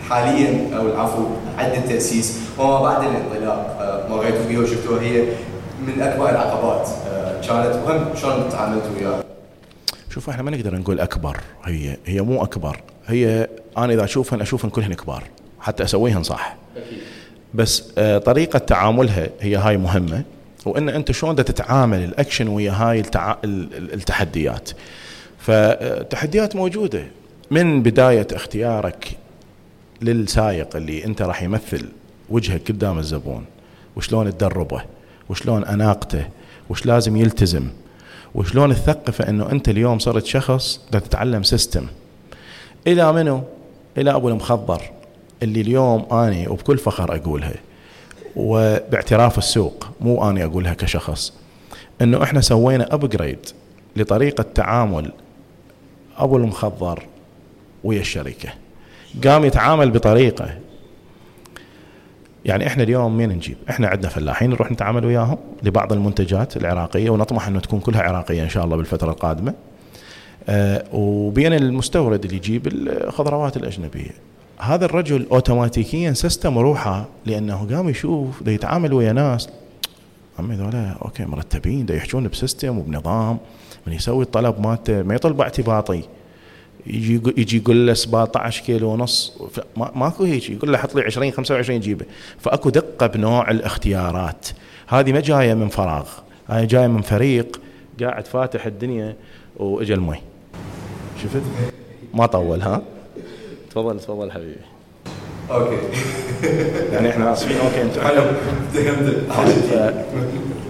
حاليا أو العفو عند التاسيس وما بعد الانطلاق آه، مريتوا فيها وشفتوها هي من أكبر العقبات آه، كانت وهم شلون تعاملتوا وياها؟ شوف إحنا ما نقدر نقول أكبر هي هي مو أكبر. هي أنا إذا أشوفهن أشوفهن كلهن كبار حتى أسويهن صح. بس آه، طريقة تعاملها هي هاي مهمة. وإن أنت شلون تتعامل الأكشن ويا هاي التع... ال- ال- التحديات. فالتحديات موجودة. من بداية اختيارك للسايق اللي أنت راح يمثل وجهك قدام الزبون وشلون تدربه وشلون أناقته وش لازم يلتزم وشلون تثقفه إنه أنت اليوم صرت شخص تتعلم سيستم إلى منو؟ إلى أبو المخضر اللي اليوم أني وبكل فخر أقولها. وباعتراف السوق مو أني أقولها كشخص إنه إحنا سوينا upgrade لطريقة تعامل أبو المخضر ويا الشركة قام يتعامل بطريقة يعني إحنا اليوم مين نجيب؟ إحنا عندنا فلاحين نروح نتعامل وياهم لبعض المنتجات العراقية ونطمح إنه تكون كلها عراقية إن شاء الله بالفترة القادمة. آه وبين المستورد اللي يجيب الخضروات الأجنبية. هذا الرجل اوتوماتيكيا system روحه لأنه قام يشوف ده يتعامل ويا ناس. عمي ذولا okay مرتبين ده يحجون ب system وبنظام من يسوي الطلب مالته ما يطلب اعتباطي. يجي يجي يقول له 17 كيلو ونص ماكو هيك. يقول له حط لي 20 25 جيبه. فأكو دقة بنوع الاختيارات. هذه ما جاية من فراغ هاي جاية من فريق قاعد فاتح الدنيا وإجا المي. شفت؟ ما طول ها؟ تفضل تفضل حبيبي. أوكي. يعني إحنا آسفين. أوكي انت حلو.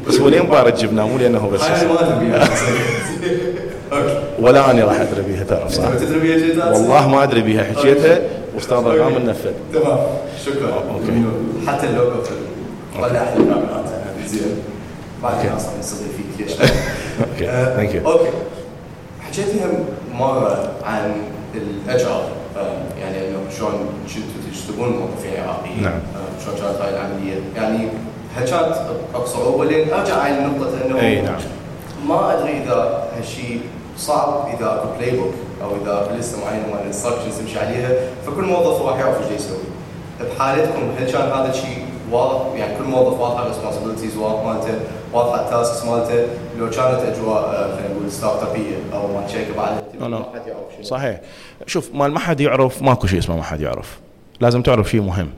بس هو لين بارد جبناه مو لأنه هو بس. أنا ما أدري. بيها أوكي. ولا اني راح أدري بيها تعرف صح؟ تدري بيها؟ والله ما أدري بيها. حكيتها واستاذ رقام نفذ تمام. شكرا. أوكي. حتى اللوجو ولا أحلى الكاميرات زين. بعدين أصلا نستضيف فيك. ليش؟ أوكي. آه، ثانك يو أوكي. حكيت لهم مرة عن الأجر آه، يعني إنه شلون كنتوا تشتغلون موظفين عراقيين نعم. آه، شلون كانت هاي العملية؟ يعني هل كانت اكو صعوبه لين أرجع على نقطة إنه إي نعم. ما أدري إذا هالشيء صعب إذا أكو playbook أو إذا list ه معينه مال ال instructions تمشي عليها فكل موظف راح يعرف إيش يسوي. بحالتكم هل كان هذا الشيء واضح؟ يعني كل موظف واضحه ال responsibilities مالته واضحه ال tasks مالته. لو كانت أجواء آه، خلينا نقول startup يه أو مال شركه بعد. ما حد يعرف. صحيح. شوف مال ما حد يعرف ماكو شيء اسمه ما حد يعرف. لازم تعرف شيء مهم.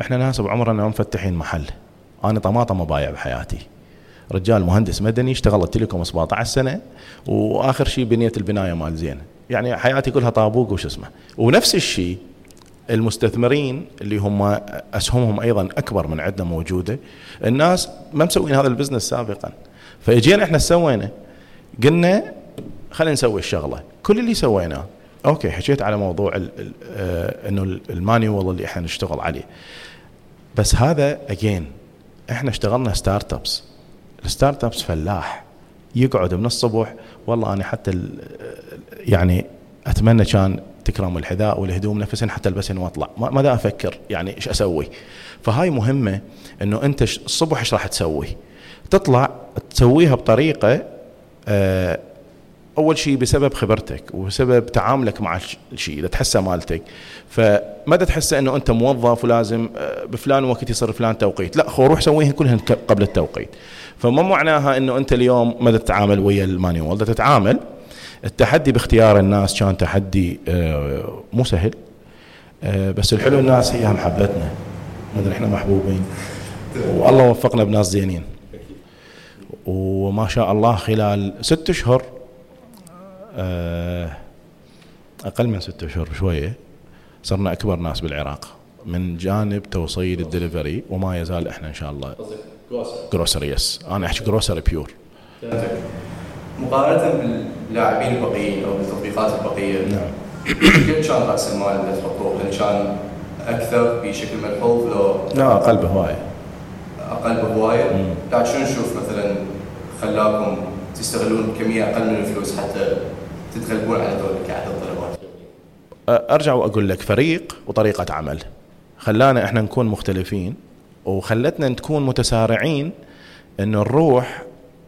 إحنا ناس بعمرنا مفتحين محل. أنا طماطم بايع بحياتي. رجال مهندس مدني اشتغلت telecom 17 سنة وآخر شيء بنيت البناية مال زين. يعني حياتي كلها طابوق وش اسمه. ونفس الشيء المستثمرين اللي هم أسهمهم أيضا أكبر من عندنا موجودة. الناس ما مسوين هذا ال business سابقا. فاجينا إحنا سوينا قلنا خلينا نسوي الشغلة. كل اللي سويناه okay حكيت على موضوع آه إنه ال- ال manual اللي إحنا نشتغل عليه. بس هذا اجينا إحنا اشتغلنا startups ال startups فلاح. يقعد من الصبح والله أنا حتى يعني أتمنى كان تكرم الحذاء والهدوم نفسهن حتى البسهن وأطلع. ما ماذا أفكر يعني إيش أسوي. فهاي مهمة إنه أنت الصبح إيش راح تسوي؟ تطلع تسويها بطريقة أول شيء بسبب خبرتك وبسبب تعاملك مع الش- الشيء إذا تحسه مالتك. فما تحسه إنه أنت موظف ولازم آه، بفلان وقت يصير فلان توقيت. لا خو روح سويهن كلهن قبل التوقيت. فما معناها إنه أنت اليوم ما تتعامل ويا المانيوال. تتعامل التحدي باختيار الناس كان تحدي آه، مو سهل. آه، بس الحلو الناس هي محبتنا إحنا محبوبين. والله وفقنا بناس زينين. وما شاء الله خلال ست أشهر آه، أقل من ست أشهر شوية صرنا أكبر ناس بالعراق من جانب توصيل الدليفري وما يزال إحنا إن شاء الله قصدك grocer grocery yes أنا أحكي grocery pure. مقارنة باللاعبين البقيين أو بالتطبيقات البقية نعم كيف كان رأس المال اللي تحطوه؟ هل كان أكثر بشكل ملحوظ لو لا أقل بهواية أقل بهواية؟ قاعد شنو نشوف مثلا خلاكم تستغلون كمية أقل من الفلوس حتى تتغلبون على دول كعدد الطلبات؟ أرجع وأقول لك فريق وطريقة عمل. خلانا إحنا نكون مختلفين وخلتنا نكون متسارعين إنه نروح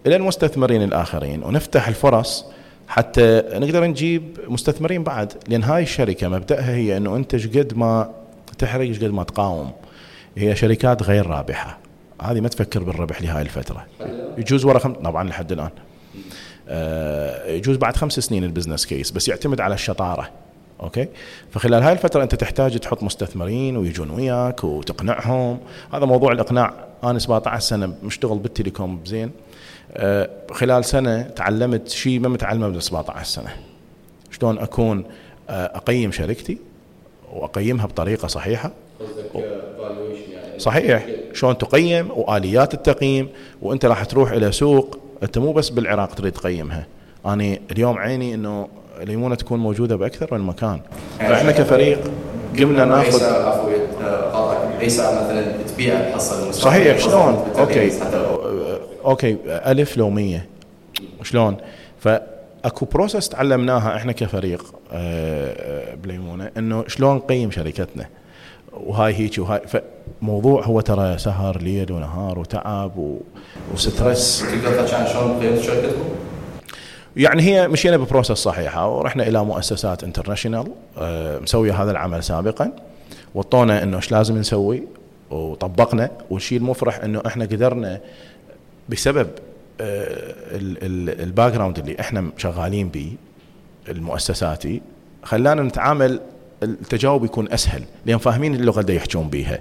إلى المستثمرين الآخرين ونفتح الفرص حتى نقدر نجيب مستثمرين بعد. لأن هاي الشركة مبدأها هي إنه أنت قد ما تحرق قد ما تقاوم. هي شركات غير رابحة. هذه ما تفكر بالربح لهاي الفترة. يجوز ورا خم... طبعا لحد الآن. آه، يجوز بعد خمس سنين ال business case بس يعتمد على الشطارة okay؟ فخلال هاي الفترة أنت تحتاج تحط مستثمرين ويجون وياك وتقنعهم. هذا موضوع الإقناع. أنا 17 سنة مشتغل بالتليكوم زين؟ آه، خلال سنة تعلمت شيء ما متعلمه من 17 سنة. شلون أكون آه، أقيم شركتي وأقيمها بطريقة صحيحة؟ يعني؟ صحيح. شلون تقيم وآليات التقييم وأنت راح تروح إلى سوق أنت مو بس بالعراق تريد تقيمها. أنا اليوم عيني إنه ليمونه تكون موجودة بأكثر من مكان. فاحنا كفريق قمنا ناخذ سعر مثلا تبيع الحصة صحيح شلون؟ أوكي. أوكي ألف لو 100 شلون؟ فأكو process تعلمناها إحنا كفريق آه، آه، بليمونة إنه شلون نقيم شركتنا. وهاي هيك وهاي. فموضوع هو ترى سهر ليل ونهار وتعب و... تقدر عن شلون قيمت شركتكم؟ يعني هي مشينا ب process صحيحة ورحنا إلى مؤسسات international آه، مسوية هذا العمل سابقا. وطونا إنه إيش لازم نسوي؟ وطبقنا. والشيء المفرح إنه إحنا قدرنا بسبب ال background اللي إحنا شغالين به المؤسساتي خلانا نتعامل التجاوب يكون أسهل لأن فاهمين اللغة اللي يحجون بيها.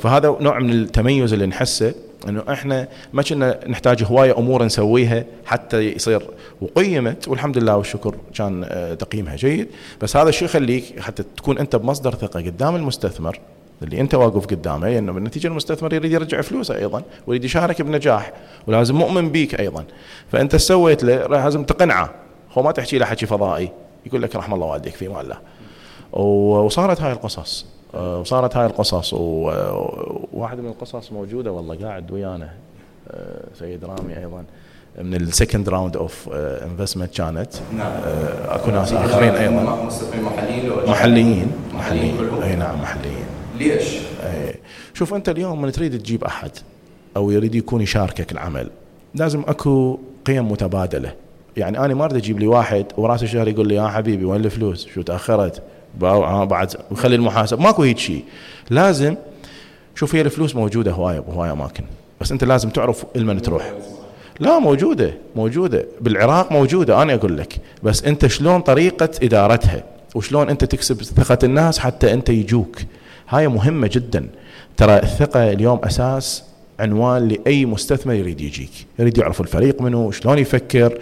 فهذا نوع من التميز اللي نحسه إنه إحنا ما كنا نحتاج هواية امور نسويها حتى يصير. وقيمت والحمد لله والشكر كان آه، تقييمها جيد. بس هذا الشيء يخليك حتى تكون أنت بمصدر ثقة قدام المستثمر اللي أنت واقف قدامه لأنه بالنتيجه المستثمر يريد يرجع فلوسه أيضا ويريد يشارك بنجاح ولازم مؤمن بيك أيضا. فأنت سويت له؟ لازم تقنعه. هو ما تحكي له حكي فضائي يقول لك رحم الله والديك في مال الله وصارت هاي القصص. وصارت هاي القصص وواحد من القصص موجودة والله قاعد ويانا آه، سيد رامي أيضا من ال second round of investment كانت. نعم. آه، أكو ناس آخرين أيضا. محليين محليين. محليين؟ أي نعم محليين. ليش؟ إيه. شوف أنت اليوم من تريد تجيب أحد أو يريد يكون يشاركك العمل لازم أكو قيم متبادلة. يعني أنا ما أريد أجيب لي واحد وراس الشهر يقول لي يا حبيبي وين الفلوس؟ شو تأخرت؟ آه بعد وخلي المحاسب. ماكو هيك شيء. لازم شوف هي الفلوس موجودة هواية بهوايه أماكن. بس أنت لازم تعرف لمن تروح. لا موجودة موجودة. بالعراق موجودة أنا أقول لك. بس أنت شلون طريقة إدارتها؟ وشلون أنت تكسب ثقة الناس حتى أنت يجوك؟ هاي مهمة جدا. ترى الثقة اليوم أساس عنوان لأي مستثمر يريد يجيك. يريد يعرف الفريق منه شلون يفكر.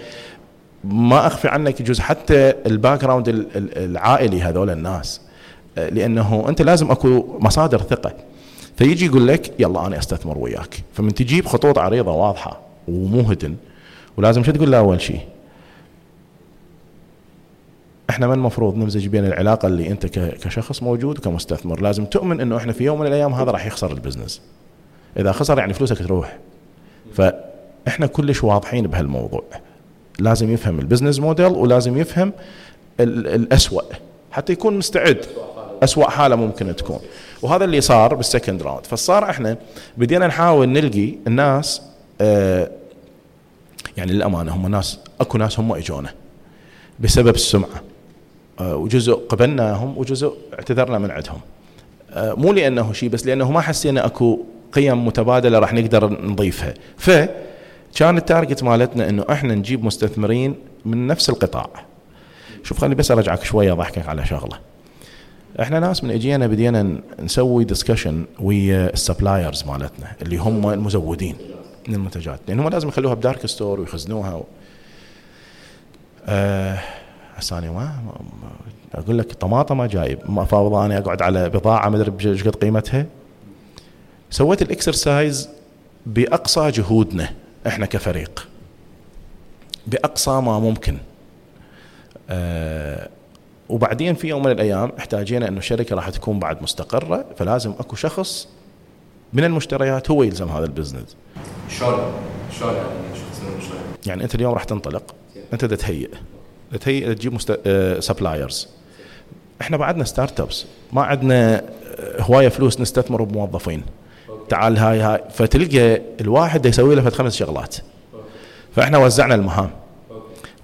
ما أخفي عنك يجوز حتى ال background ال- ال- العائلي هذول الناس. آه، لأنه أنت لازم أكو مصادر ثقة. فيجي يقول لك يلا أنا أستثمر وياك. فمن تجيب خطوط عريضة واضحة ومو هدن ولازم شو تقول له أول شيء؟ إحنا ما المفروض نمزج بين العلاقة اللي أنت كشخص موجود وكمستثمر. لازم تؤمن إنه إحنا في يوم من الأيام هذا راح يخسر ال business. إذا خسر يعني فلوسك تروح. فإحنا كلش واضحين بهالموضوع. لازم يفهم ال business model ولازم يفهم ال- الأسوأ حتى يكون مستعد. أسوأ حالة ممكن تكون. وهذا اللي صار بال second round فصار إحنا بدينا نحاول نلقي الناس آه يعني للأمانة هم ناس أكو ناس هم إجونا بسبب السمعة. آه وجزء قبلناهم وجزء اعتذرنا من عندهم. آه مو لأنه شيء بس لأنه ما حسينا أكو قيم متبادلة راح نقدر نضيفها. فكان ال target مالتنا أنه إحنا نجيب مستثمرين من نفس القطاع. شوف خليني بس أرجعك شوية أضحكك على شغلة. إحنا ناس من أجينا بدينا نسوي discussion ويا ال suppliers مالتنا اللي هم المزودين من المنتجات. لأن هم لازم يخلوها ب dark store ويخزنوها و... آه أنا ما ما- أقول لك طماطمه جايب. ما فاوض أنا أقعد على بضاعة ما أدري إيش قد قيمتها. سويت ال exercise بأقصى جهودنا. إحنا كفريق. بأقصى ما ممكن. آه وبعدين في يوم من الأيام احتاجينا إنه الشركة راح تكون بعد مستقرة فلازم أكو شخص من المشتريات هو يلزم هذا ال business. شلون؟ شلون يعني؟ يعني أنت اليوم راح تنطلق. أنت تهيئ. تهيئ تجيب مست... suppliers إحنا بعدنا startups ما عندنا آه، هواية فلوس نستثمر بموظفين. تعال هاي هاي فتلقى الواحد يسوي له خمس شغلات. فإحنا وزعنا المهام.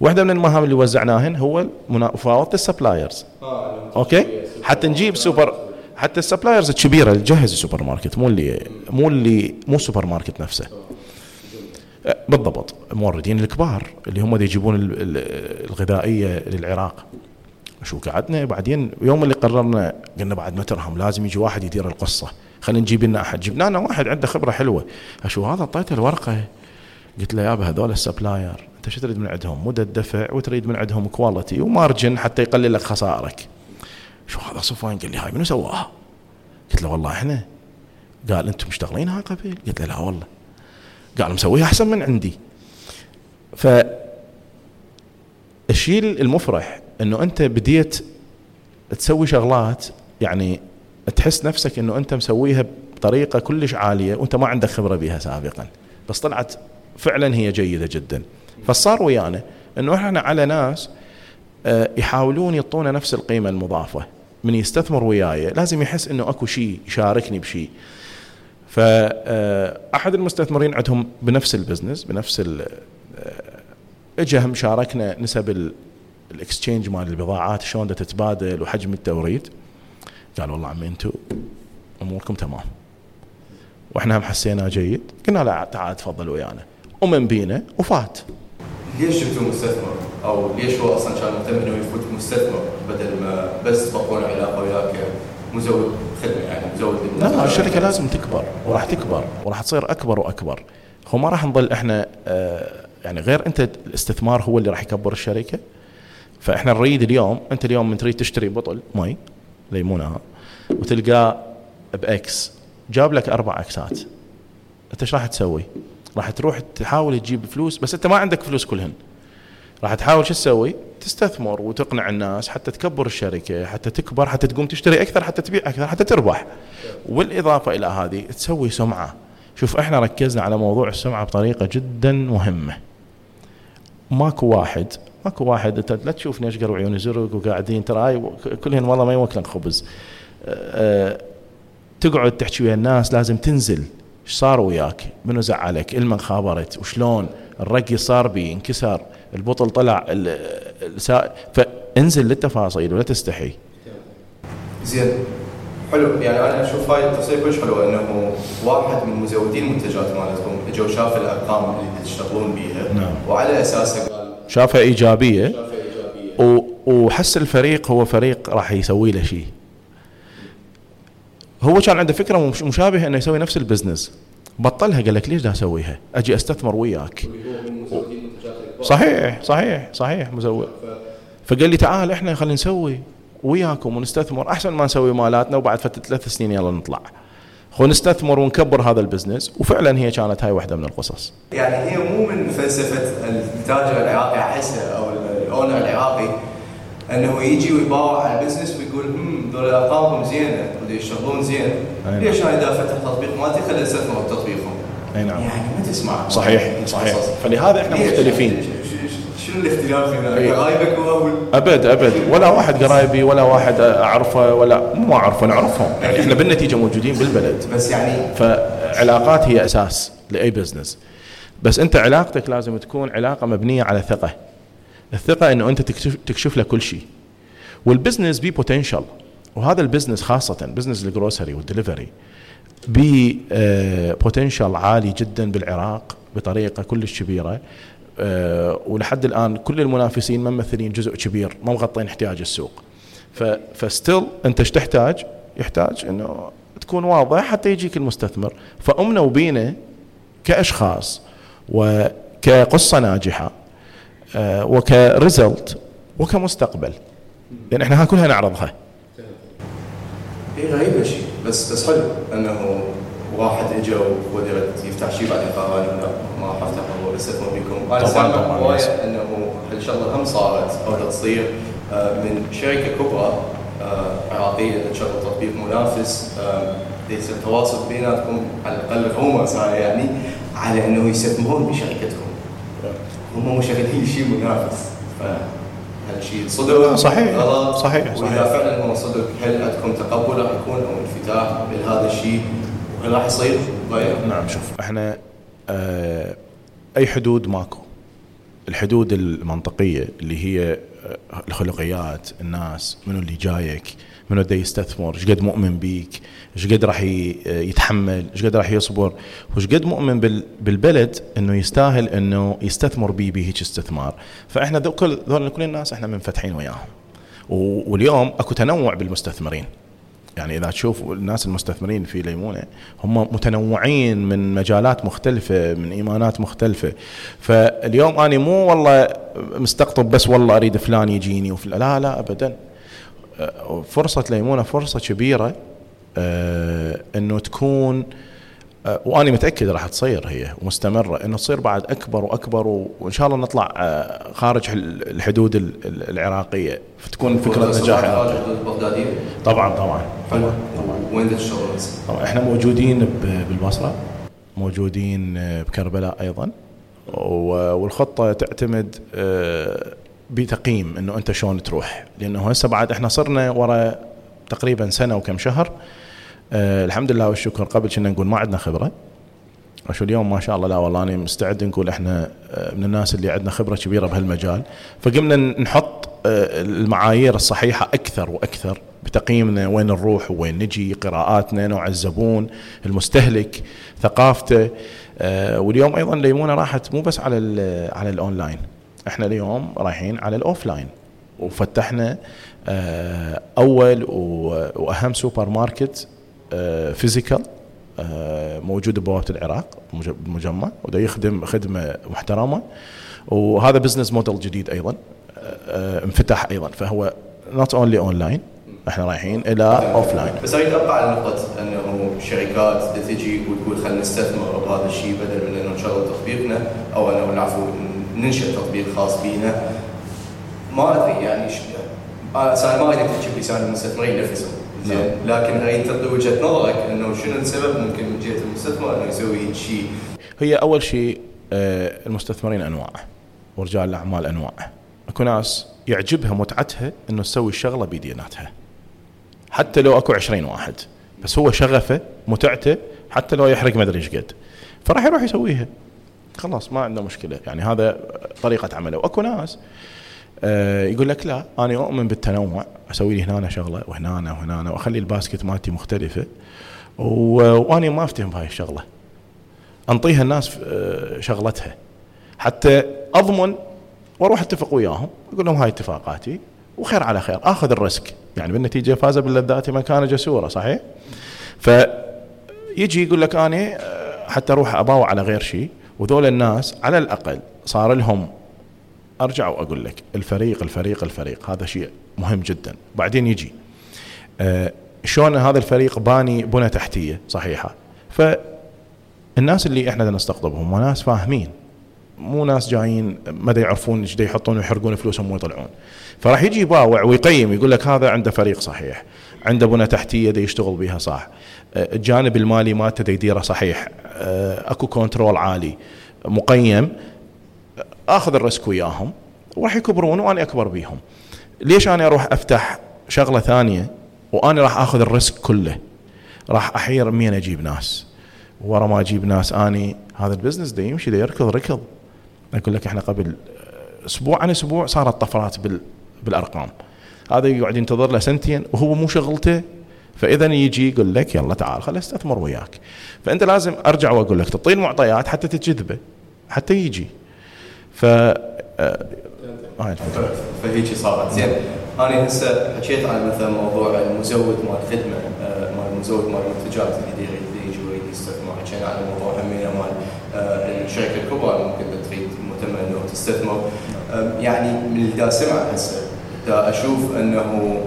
واحدة من المهام اللي وزعناهن هو مفاوضه ال suppliers. okay؟ حتى نجيب سوبر حتى ال suppliers الكبيرة اللي تجهز السوبر ماركت مو اللي مو اللي مو السوبر ماركت نفسه. أه، بالضبط. الموردين الكبار اللي هم يجيبون ال- ال- الغذائية للعراق. شو قعدنا؟ بعدين يوم اللي قررنا قلنا بعد ما ترهم لازم يجي واحد يدير القصة. خلينا نجيب لنا أحد. جبنا لنا واحد عنده خبرة حلوة. أشو هذا؟ اعطيته الورقة. قلت له يابا هذول ال supplier أنت شو تريد من عندهم؟ مدة دفع وتريد من عندهم quality و margin حتى يقلل لك خسائرك. شو هذا صفوان؟ قال لي هاي منو سواها؟ قلت له والله إحنا. قال أنتم مشتغلينها قبل قلت له لا والله. قال مسويها أحسن من عندي. ف الشيء المفرح إنه أنت بديت تسوي شغلات يعني تحس نفسك إنه أنت مسويها بطريقة كلش عالية وأنت ما عندك خبرة بها سابقا. بس طلعت فعلا هي جيدة جدا. فصار ويانا إنه إحنا على ناس آه، يحاولون يعطونا نفس القيمة المضافة. من يستثمر وياي لازم يحس إنه أكو شيء يشاركني بشيء. فاحد المستثمرين عندهم بنفس البزنس بنفس آه، اجى هم شاركنا نسب ال- ال exchange مال البضاعات شلون تتبادل وحجم التوريد. قال والله عمي أنتم أموركم تمام. وإحنا هم حسيناه جيد. قلنا لا تعال تفضل ويانا. ومن بينا وفات. ليش جبتوا مستثمر؟ أو ليش هو أصلا كان مهتم إنه يفوت مستثمر بدل ما بس تبقون علاقة وياك مزود خدمة يعني مزود لا لا الشركة لازم تكبر وراح تكبر وراح تصير أكبر وأكبر. هو ما راح نظل إحنا آه، يعني غير أنت الاستثمار هو اللي راح يكبر الشركة. فإحنا نريد اليوم أنت اليوم من تريد تشتري بطل مي ليمونة وتلقاه ب X. جاب لك أربع Xات. أنت إيش راح تسوي؟ راح تروح تحاول تجيب فلوس بس أنت ما عندك فلوس كلهن. راح تحاول شو تسوي؟ تستثمر وتقنع الناس حتى تكبر الشركة حتى تكبر حتى تقوم تشتري أكثر حتى تبيع أكثر حتى تربح. والإضافة إلى هذه تسوي سمعة. شوف إحنا ركزنا على موضوع السمعة بطريقة جدا مهمة. ماكو واحد ماكو واحد انت لا تشوفني اشقر وعيوني زرق وقاعدين ترى هاي كلهن والله ما يوكلن خبز أه تقعد تحكي ويا الناس لازم تنزل إيش صار وياك؟ منو زعلك؟ إلمن خابرت؟ وشلون؟ الرقي صار بي انكسر البطل طلع السا... فانزل للتفاصيل ولا تستحي. زين. حلو. يعني أنا أشوف هاي التفصيل كلش حلوة إنه واحد من مزودين المنتجات مالتكم إجوا شاف الأرقام اللي تشتغلون بيها نعم. وعلى اساسها قال شافها و... وحس الفريق هو فريق راح يسوي له شيء. هو كان عنده فكرة مش- مشابهة إنه يسوي نفس البزنس. بطلها قال لك ليش دا أسويها؟ أجي أستثمر وياك. صحيح صحيح صحيح مزود فقال لي تعال إحنا خلينا نسوي وياكم ونستثمر أحسن ما نسوي مالاتنا وبعد فترة ثلاث سنين يلا نطلع. خو نستثمر ونكبر هذا ال business وفعلا هي كانت هاي واحدة من القصص. يعني هي مو من فلسفة التاجر العراقي احسها أو ال owner العراقي إنه يجي ويباوع على ال business ويقول هم ذول ارقامهم زينة ودي يشتغلون زين نعم. ليش أنا اذا فتح تطبيق مالتي خلي استثمر بتطبيقهم. أي نعم. يعني ما تسمع. صحيح صحيح. قصص. فلهذا إحنا؟ مختلفين. يعني شنو الاختلاف هنا؟ أي. قرايبك هو أبد أبد. ولا واحد قرايبي ولا واحد أعرفه ولا مو أعرفه نعرفهم. يعني إحنا بالنتيجة موجودين بالبلد. بس يعني فعلاقات هي أساس لأي business بس أنت علاقتك لازم تكون علاقة مبنية على ثقة. الثقة إنه أنت تكشف, تكشف له كل شيء. وال business بي potential وهذا ال business خاصة business ال grocery وال delivery بي potential عالي جدا بالعراق بطريقة كلش كبيرة. ولحد الآن كل المنافسين ما ممثلين جزء كبير ما مغطين احتياج السوق. ف still انت إيش تحتاج؟ يحتاج انه تكون واضح حتى يجيك المستثمر. فامنا وبينا كأشخاص وكقصة ناجحة آه، وك result وكمستقبل. لأن إحنا ها كلها نعرضها. هي غريبه شيء بس بس حلو إنه واحد اجى وقدر يفتح شيء بعدين قال ما راح افتح استثمر بكم أنا طبعاً، سامع طبعاً، هوايه. إنه هالشغله هم صارت أو تصير آه، من شركة كبرى آه، عراقيه تشغل تطبيق منافس آه، دا يصير تواصل بيناتكم على الأقل هاي يعني على إنه يستثمرون بشركتكم هم مو شغالين شيء منافس فهالشيء صدق؟ صحيح، غلط. صحيح، وإذا صحيح. فعلا هو صدق هل عندكم تقبل راح يكون أو انفتاح لهذا الشيء؟ وهل راح يصير؟ غير نعم شوف إحنا آه أي حدود ماكو. الحدود المنطقية اللي هي آه، الخلقيات الناس منو اللي جايك منو دا يستثمر إيش قد مؤمن بيك إيش قد راح ي- يتحمل إيش قد راح يصبر. وإيش قد مؤمن بال- بالبلد إنه يستاهل إنه يستثمر بيه بهيك استثمار. فإحنا كل ذول كل الناس إحنا منفتحين وياهم. واليوم أكو تنوع بالمستثمرين. يعني إذا تشوف الناس المستثمرين في ليمونة هم متنوعين من مجالات مختلفة من إيمانات مختلفة. فاليوم أنا مو والله مستقطب بس والله أريد فلان يجيني وفل... لا لا ابدا. أه، فرصة ليمونة فرصة كبيرة أه، إنه تكون أه، وأنا متأكد راح تصير هي ومستمرة إنه تصير بعد أكبر وأكبر وإن شاء الله نطلع أه، خارج ال- الحدود ال- ال- العراقية. فتكون فكرة نجاح خارج حدود البغداديه طبعا طبعا. حلو وين هسه؟ طبعا. إحنا موجودين بالبصرة موجودين بكربلاء أيضا. والخطة تعتمد آه، بتقييم إنه أنت شلون تروح. لأنه هسه بعد إحنا صرنا ورا تقريبا سنة وكم شهر آه، الحمد لله والشكر. قبل كنا نقول ما عندنا خبرة. وشو اليوم؟ ما شاء الله لا والله أنا مستعد نقول إحنا آه، من الناس اللي عندنا خبرة كبيرة بهالمجال. فقمنا نحط آه، المعايير الصحيحة أكثر وأكثر بتقييمنا وين نروح وين نجي قراءاتنا نوع الزبون المستهلك ثقافته. آه، واليوم أيضا ليمونة راحت مو بس على ال- على الأونلاين. إحنا اليوم رايحين على ال offline. وفتحنا أول وأهم سوبر ماركت physical آه، موجود ببوابة العراق مج- بالمجمع وده يخدم خدمة محترمة. وهذا business model جديد أيضا آه، آه، انفتح أيضا. فهو not only online إحنا رايحين إلى offline بس أريد ابقى على نقطة إنه شركات تجي وتقول خلينا نستثمر بهذا الشيء بدل من إنه نشغل تطبيقنا أو إنه العفو ننشئ تطبيق خاص بينا. ما أدري يعني. أنا ما اريد تحكي بلسان المستثمرين نفسهم. زين لكن اريد تعطي وجهة نظرك إنه شنو السبب ممكن من جهة المستثمر إنه يسوي شيء هي أول شيء آه، المستثمرين أنواع ورجال الأعمال أنواع. أكو ناس يعجبها متعتها إنه تسوي الشغله بيديناتها. حتى لو أكو 20 واحد بس هو شغفه متعته حتى لو يحرق ما أدري إيش قد. فراح يروح يسويها. خلاص ما عنده مشكلة. يعني هذا طريقة عمله. وأكو ناس يقول لك لا أنا أؤمن بالتنوع أسوي لي هنا شغلة وهنا وهنا وأخلي الباسكت مالتي مختلفة وأنا ما أفتهم بهاي الشغلة. أنطيها الناس آه، شغلتها. حتى أضمن وأروح أتفق وياهم أقول لهم هاي اتفاقاتي وخير على خير آخذ الريسك. يعني بالنتيجة فاز باللذات من كان جسورا صحيح؟ فيجي يقول لك أنا آه، حتى أروح أباوع على غير شيء وذول الناس على الأقل صار لهم أرجع وأقول لك الفريق الفريق الفريق هذا شيء مهم جدا. بعدين يجي آه، شلون هذا الفريق باني بنى تحتية؟ صحيحة. فالناس اللي إحنا نستقطبهم وناس فاهمين مو ناس جايين ما يعرفون إيش يحطون ويحرقون فلوسهم ويطلعون. فراح يجي يباوع ويقيم يقول لك هذا عنده فريق صحيح عنده بنى تحتية دا يشتغل بها صح. آه، الجانب المالي مالته يديره صحيح. آه، أكو كنترول عالي مقيم. آخذ ال risk وياهم وراح يكبرون وأنا أكبر بيهم. ليش أنا أروح أفتح شغلة ثانية وأنا راح آخذ ال risk كله؟ راح أحير مين أجيب ناس؟ ورا ما أجيب ناس أني هذا ال business ده يمشي ده يركض ركض. أقول لك إحنا قبل أسبوع عن أسبوع صارت طفرات بال بالأرقام. هذا يقعد ينتظر له سنتين وهو مو شغلته. فإذا يجي يقول لك يلا تعال خل أستثمر وياك. فأنت لازم أرجع وأقول لك تعطيه المعطيات حتى تجذبه حتى يجي. ف آه، هاي الفكرة فهيك صارت. زين أنا هسه حكيت عن مثلا موضوع المزود مال الخدمه آه، مال المزود مال المنتجات اللي يريد يجي ويريد يستثمر حكينا عن موضوع همينه مال آه، الشركة الكبرى ممكن تريد مهتمة إنه تستثمر آه، يعني من اللي دا سمع هسه دا أشوف إنه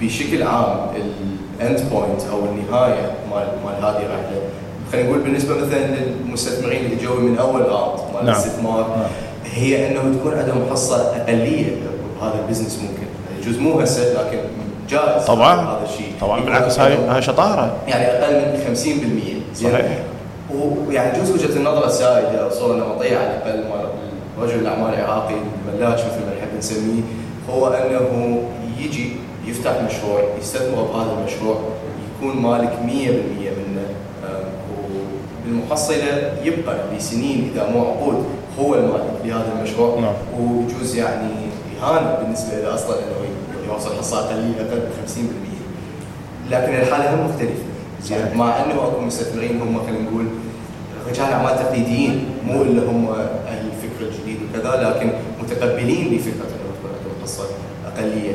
بشكل عام ال end point أو النهاية مال مال هذه الرحلة خلينا نقول بالنسبة مثلا للمستثمرين اللي جو من أول round مال نعم. الاستثمار نعم. هي انه تكون عندهم حصة أقلية بهذا ال business ممكن. يجوز مو هسه لكن جائز طبعا. هذا الشيء. طبعا. بالعكس هاي هاي شطارة. يعني أقل من 50% زين صحيح. ويعني يجوز وجهة النظر السائدة أو صوره نمطيه على الأقل مال رجل الأعمال العراقي الملاش مثل ما نحب نسميه هو إنه يجي يفتح مشروع يستثمر بهذا المشروع يكون مالك 100% منه آم، وبالمحصله يبقى لسنين إذا مو عقود هو المالك لهذا المشروع نعم. ويجوز يعني إهانة بالنسبة له أصلا إنه يوصل حصة أقل من 50% لكن الحالة هم مختلفة زين مع إنه أكو مستثمرين هم خلينا نقول رجال أعمال تقليديين مو اللي هم أهل الفكر الجديد وكذا لكن متقبلين لفكرة إنه تكون حصة أقلية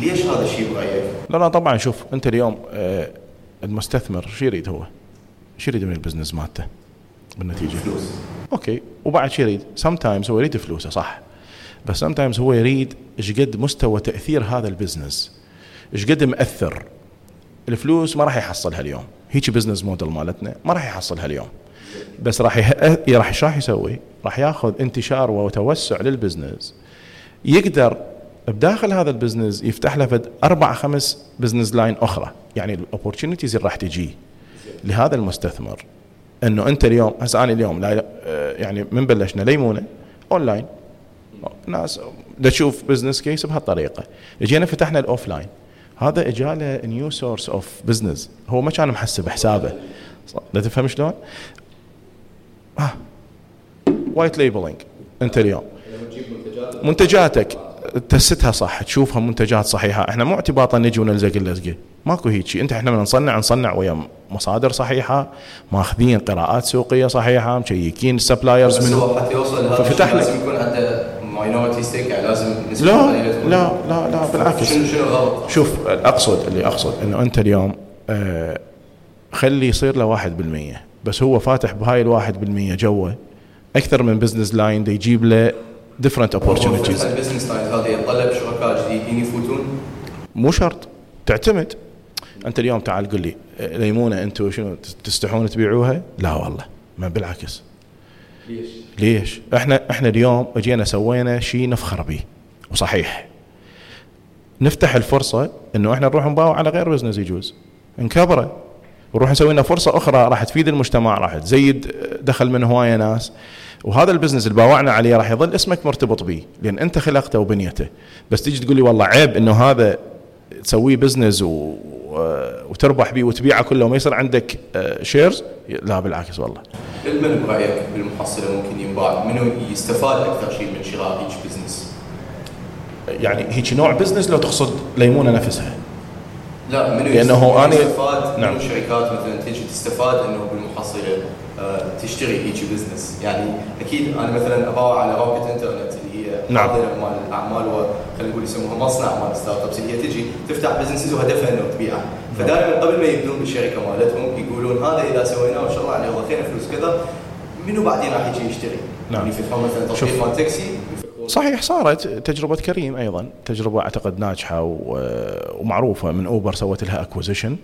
ليش هذا الشيء برايك؟ لا لا طبعا شوف أنت اليوم آه، المستثمر شو يريد هو؟ شو يريد من ال business مالته؟ بالنتيجة. فلوس. Okay. وبعد شو يريد؟ sometimes هو يريد فلوسه صح. بس sometimes هو يريد إيش قد مستوى تأثير هذا ال business. إيش قد مأثر. الفلوس ما راح يحصلها اليوم. هيك business model مالتنا ما راح يحصلها اليوم. بس راح يه... راح إيش راح يسوي؟ راح ياخذ انتشار وتوسع لل business. يقدر بداخل هذا ال business يفتح له فد أربع خمس business line أخرى. يعني ال opportunities اللي راح تجي. لهذا المستثمر انه انت اليوم هسه أنا اليوم لا آه، يعني من بلشنا ليمونة اونلاين ناس تشوف business case بهالطريقة. اجينا فتحنا ال offline هذا إجاله new source of business هو ما كان محسب حسابه. لا تفهم شلون؟ ها white labeling انت اليوم. منتجاتك. test ها صح تشوفها منتجات صحيحة. إحنا مو اعتباطا نجي ونلزق اللزقه ماكو هيك شيء انت إحنا من نصنع نصنع ويا مصادر صحيحة ماخذين قراءات سوقية صحيحة مشيكين ال suppliers من هو حتى يوصل. الشيء لازم يكون عنده minority stake يعني لازم لا لا لا لا بالعكس. شنو شنو غلط؟ شوف اقصد اللي اقصد انه انت اليوم آه خلي يصير له 1% بس هو فاتح بهاي الواحد بالمية جوه أكثر من business line يجيب له different opportunities ال business line هذا يتطلب شركاء جديدين يفوتون؟ مو شرط تعتمد. أنت اليوم تعال قل لي ليمونة أنتم شنو تستحون تبيعوها؟ لا والله ما بالعكس ليش؟ ليش؟ إحنا إحنا اليوم أجينا سوينا شيء نفخر به وصحيح نفتح الفرصة إنه إحنا نروح نباوع على غير business يجوز نكبره ونروح نسوي لنا فرصة أخرى راح تفيد المجتمع راح تزيد دخل من هواية ناس وهذا ال business اللي باوعنا عليه راح يظل اسمك مرتبط به لأن أنت خلقته وبنيته بس تيجي تقول لي والله عيب إنه هذا تسويه business و... وتربح به وتبيعه كله وما يصير عندك shares لا بالعكس والله من برايك بالمحصلة ممكن ينباع؟ منو يستفاد أكثر شيء من شراء هيك business؟ يعني هيك نوع business لو تقصد ليمونه نفسها لا منو يستفاد- أنا- يستفاد نعم. شركات مثلا تجي تستفاد إنه بالمحصلة آه، تشتري هيك business يعني أكيد أنا مثلا أباوع على Rocket Internet اللي هي نعم. مال الأعمال وخلينا نقول يسموها مصنع مال startups اللي هي تجي تفتح businesses وهدفها إنه تبيعها فدائما قبل ما يبدون بالشركة مالتهم يقولون هذا إذا سويناه ان شاء الله عليه ضخينا فلوس كذا منو بعدين راح يجي يشتري؟ نعم. يعني يفتحون مثلا. تطبيق مال تاكسي صحيح صارت تجربة كريم أيضا تجربة أعتقد ناجحة ومعروفة من أوبر سوت لها acquisition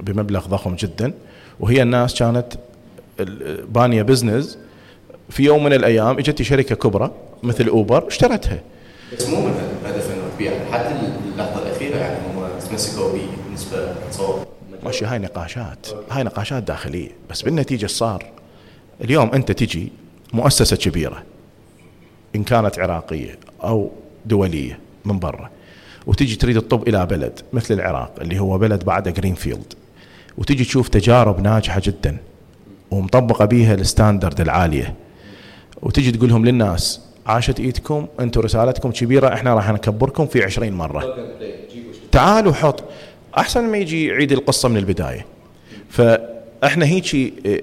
بمبلغ ضخم جدا وهي الناس كانت بانية business في يوم من الأيام إجت شركة كبرى مثل أوبر اشترتها. بس مو من الهدف إنه تبيع حتى اللحظة الأخيرة يعني هم تمسكوا به بالنسبة تصور ماشي هاي نقاشات هاي نقاشات داخلية بس بالنتيجة صار؟ اليوم أنت تجي مؤسسة كبيرة إن كانت عراقية أو دولية من برا وتجي تريد تطب إلى بلد مثل العراق اللي هو بلد بعده greenfield وتجي تشوف تجارب ناجحة جدا. ومطبقة بيها ال standard العالية. وتجي تقولهم للناس عاشت إيدكم أنتم رسالتكم كبيرة إحنا راح نكبركم في عشرين مرة. تعالوا حط أحسن ما يجي يعيد القصة من البداية. فإحنا هيك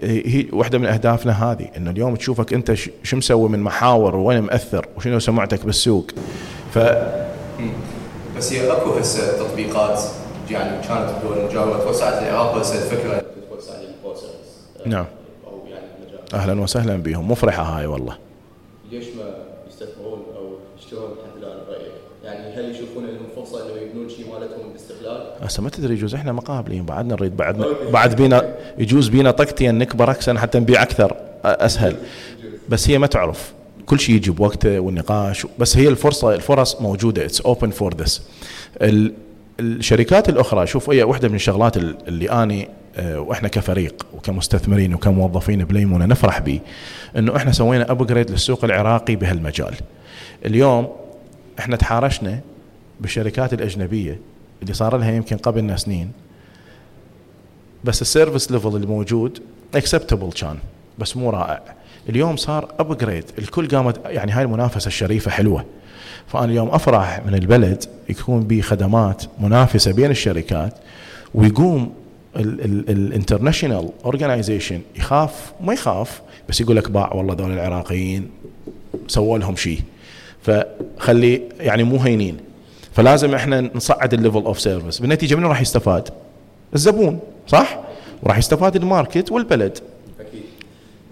هي واحدة من أهدافنا هذه إنه اليوم تشوفك أنت شو مسوي من محاور وين مأثر وشنو سمعتك بالسوق. ف بس هي أكو هسه تطبيقات يعني كانت بدول مجاوره توسعت العراق هسه الفكرة. تتوسع للبروسس نعم. أهلا وسهلا بهم. مفرحة هاي والله. ليش ما يستثمرون أو يشترون حتى الآن برايك؟ يعني هل يشوفون لهم فرصة إنه يبنون شيء مالتهم باستقلال؟ هسه ما تدري يجوز إحنا مقابلين. بعدنا نريد بعد بعد بينا يجوز بينا طقتين نكبر أكثر حتى نبيع أكثر. أسهل. بس هي ما تعرف. كل شيء يجي بوقته والنقاش بس هي الفرصه الفرص موجودة. it's open for this الشركات الأخرى شوف هي واحدة من الشغلات ال- اللي أني وإحنا كفريق وكمستثمرين وكموظفين بليمونة نفرح به إنه إحنا سوينا upgrade للسوق العراقي بهالمجال. اليوم إحنا تحارشنا بالشركات الأجنبية اللي صار لها يمكن قبلنا سنين. بس ال service level الموجود acceptable كان بس مو رائع. اليوم صار upgrade الكل قامت يعني هاي المنافسة الشريفة حلوة. فأنا اليوم أفرح من البلد يكون به خدمات منافسة بين الشركات ويقوم ال international organization يخاف ما يخاف بس يقول لك باع والله ذول العراقيين سووا لهم شيء فخلي يعني مو هينين. فلازم إحنا نصعد ال level of service بالنتيجة من راح يستفاد؟ الزبون صح؟ وراح يستفاد ال market والبلد. أكيد.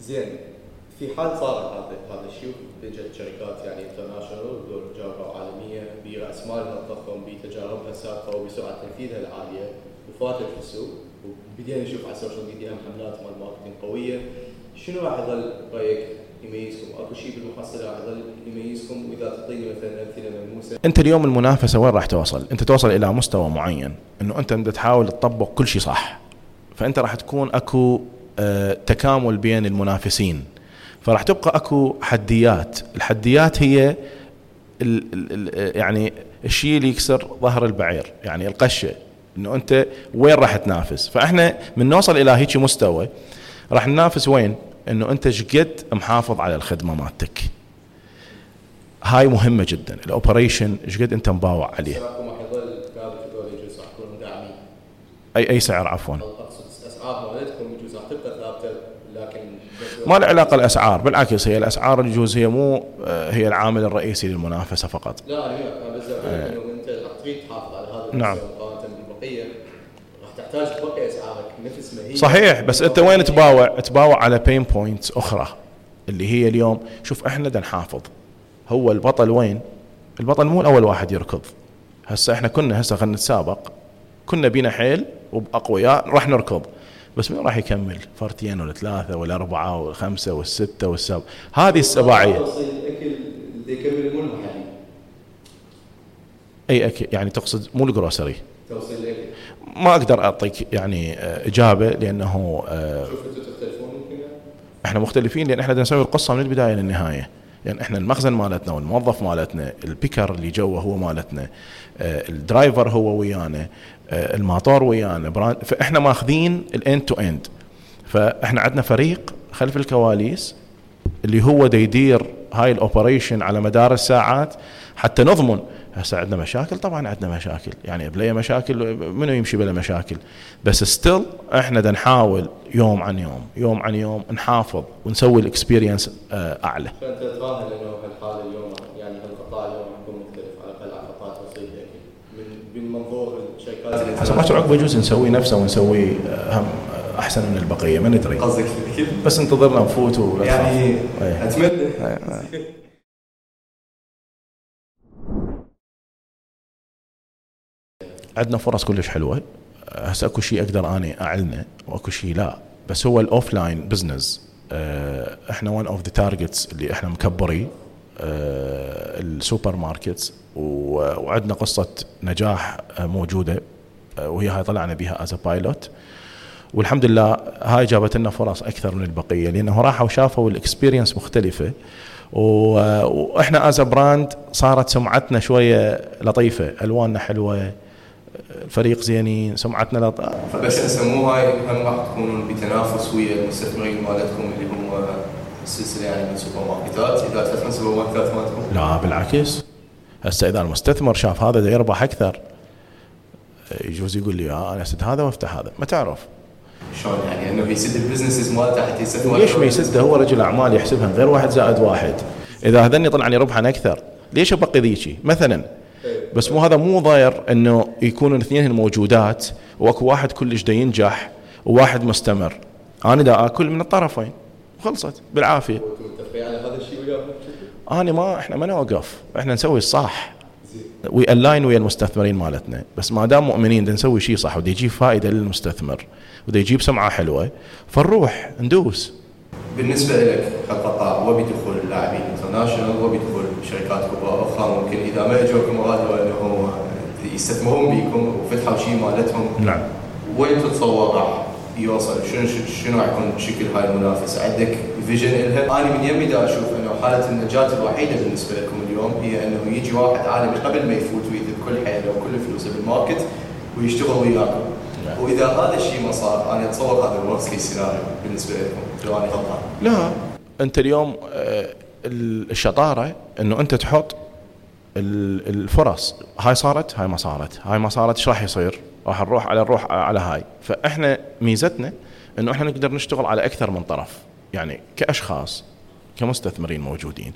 زين في حال صار هذا هذا الشيء اجت شركات يعني international ودول تجارب عالمية براس مالها الضخم بتجاربها السابقه وبسرعة تنفيذها العالية وفاتت السوق. وبدينا نشوف على ال social media حملات مال marketing قوية. شنو راح يظل رأيك؟ يميزكم؟ أكو شيء بالمحصله راح يظل يميزكم وإذا تعطيني مثلا أمثلة ملموسه أنت اليوم المنافسة وين راح توصل؟ أنت توصل إلى مستوى معين إنه أنت بدك تحاول تطبق كل شيء صح. فأنت راح تكون أكو آه، تكامل بين المنافسين. فراح تبقى أكو حديات. الحديات هي ال ال يعني الشيء اللي يكسر ظهر البعير. يعني القشة. إنه أنت وين راح تنافس؟ فإحنا من نوصل إلى هيك مستوى راح ننافس وين؟ إنه أنت شقد محافظ على الخدمة مالتك. هاي مهمة جدا. الأوبريشن شقد أنت مباوع عليه. اي أي سعر عفوا. ما له علاقة الاسعار بالعكس هي الأسعار يجوز هي مو آه، هي العامل الرئيسي للمنافسة فقط. لا أنا أنا بس أقول إنه أنت تريد تحافظ على هذا نعم. راح تحتاج تبقي اسعارك نفس ما هي. صحيح بس أنت وين تباوع؟ تباوع على بين points أخرى اللي هي اليوم. شوف إحنا بدنا نحافظ. هو البطل وين؟ البطل مو الأول واحد يركض. هسه إحنا كنا هسه خلينا نتسابق. كنا بينا حيل وبأقوياء راح نركض. بس مين راح يكمل؟ فرتين ولا ثلاثة ولا أربعة ولا خمسه والستة والسبعه هذه السباعيه أي أكي يعني تقصد مو الجروسري. الاكل ما أقدر أعطيك يعني آه، إجابة لأنه آه، شوف أنتم تختلفون إحنا مختلفين لأن إحنا نسوي القصة من البداية للنهاية. يعني إحنا المخزن مالتنا والموظف مالتنا ال picker اللي جوا هو مالتنا آه، ال driver هو ويانا الماطور ويانا brand. فإحنا ماخذين ال end to end فإحنا عندنا فريق خلف الكواليس اللي هو دا يدير هاي ال operation على مدار الساعات. حتى نضمن. هسه عندنا مشاكل؟ طبعا عندنا مشاكل. يعني بلا مشاكل منو يمشي بلا مشاكل؟ بس still إحنا دا نحاول يوم عن يوم يوم عن يوم نحافظ ونسوي الاكسبيرينس أعلى. فأنت تراهن إنه هالحالة اليوم يعني هالقطاع اليوم يكون مختلف على الأقل على قطاع توصيل الاكل من من منظور الشركات حسب ما عقب يجوز نسوي نفسه ونسوي آه، هم آه، أحسن من البقية. ما ندري. قصدك؟ بس انتظرنا نفوت ولا يعني. إيه. أتمنى. عندنا فرص كلش حلوة. هسه أكو شيء أقدر أني أعلنه وأكو شيء لا بس هو ال offline business إحنا one of the targets اللي إحنا مكبري آه، ال supermarkets وعندنا قصة نجاح آه، موجودة آه، وهي هاي طلعنا بها as pilot والحمد لله هاي جابت لنا فرص أكثر من البقية لأنه راحوا وشافوا ال experience مختلفة. وإحنا as brand صارت سمعتنا شوية لطيفة ألواننا حلوة الفريق زينين سمعتنا هسه مو هاي هم راح تكونون بتنافس ويا المستثمرين مالتكم اللي هم السلسلة يعني من السوبر ماركتات إذا تفتحون سوبر ماركتات مالتكم. لا بالعكس. هسه إذا المستثمر شاف هذا دا يربح أكثر يجوز يقول لي آه أنا أسد هذا وأفتح هذا. ما تعرف. شلون يعني؟ إنه بيسد ال businesses مالته حتى يستثمر ليش ما يسده؟ هو رجل أعمال يحسبها غير واحد زائد واحد. إذا هذني طلع لي ربحا أكثر ليش أبقي ذيشي مثلا بس مو هذا مو ضاير إنه يكونوا الاثنين موجودات وأكو واحد كلش دا ينجح وواحد مستمر. أنا دا آكل من الطرفين. وخلصت بالعافية. على هذا الشيء أنا ما إحنا ما نوقف. إحنا نسوي الصح. we align ويا المستثمرين مالتنا. بس ما دام مؤمنين بدنا نسوي شيء صح ودا يجيب فائدة للمستثمر ودا يجيب سمعة حلوة فنروح ندوس. بالنسبة لك كقطاع وبدخول اللاعبين international وبدخول شركات كبرى أخرى ممكن إذا ما إجوكم ارادوا انه يستثمرون بيكم وفتحوا شيء مالتهم. نعم. وين تتصور راح يوصل؟ شنو شنو راح يكون شكل هاي المنافسه عندك vision لها أنا من يمي دا أشوف إنه حالة النجاة الوحيدة بالنسبة لكم اليوم هي إنه يجي واحد عالمي قبل ما يفوت ويذب كل حيله وكل فلوسه بال market ويشتغل وياكم نعم. وإذا هذا الشيء ما صار أنا أتصور هذا ال worst case scenario بالنسبة لكم. لو أنا غلطان. لا. أنت اليوم آه، ال- الشطارة إنه أنت تحط الفرص. هاي صارت؟ هاي ما صارت. هاي ما صارت. إيش راح يصير؟ راح نروح على نروح على هاي. فإحنا ميزتنا إنه إحنا نقدر نشتغل على أكثر من طرف. يعني كأشخاص كمستثمرين موجودين.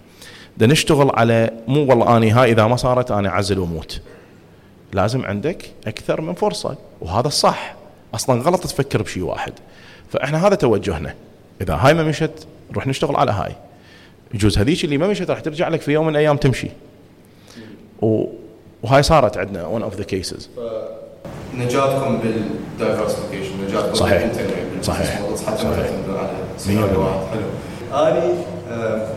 ده نشتغل على مو والله أني هاي إذا ما صارت أنا أعزل وأموت. لازم عندك أكثر من فرصة. وهذا الصح. أصلا غلط تفكر بشيء واحد. فإحنا هذا توجهنا. إذا هاي ما مشت نروح نشتغل على هاي. يجوز هذيك اللي ما مشت راح ترجع لك في يوم من الأيام تمشي. وهاي صارت عندنا one of the cases نجاتكم بال diversification نجاتكم صحيح. صحيح. حتى صحيح. حلو. آني آه،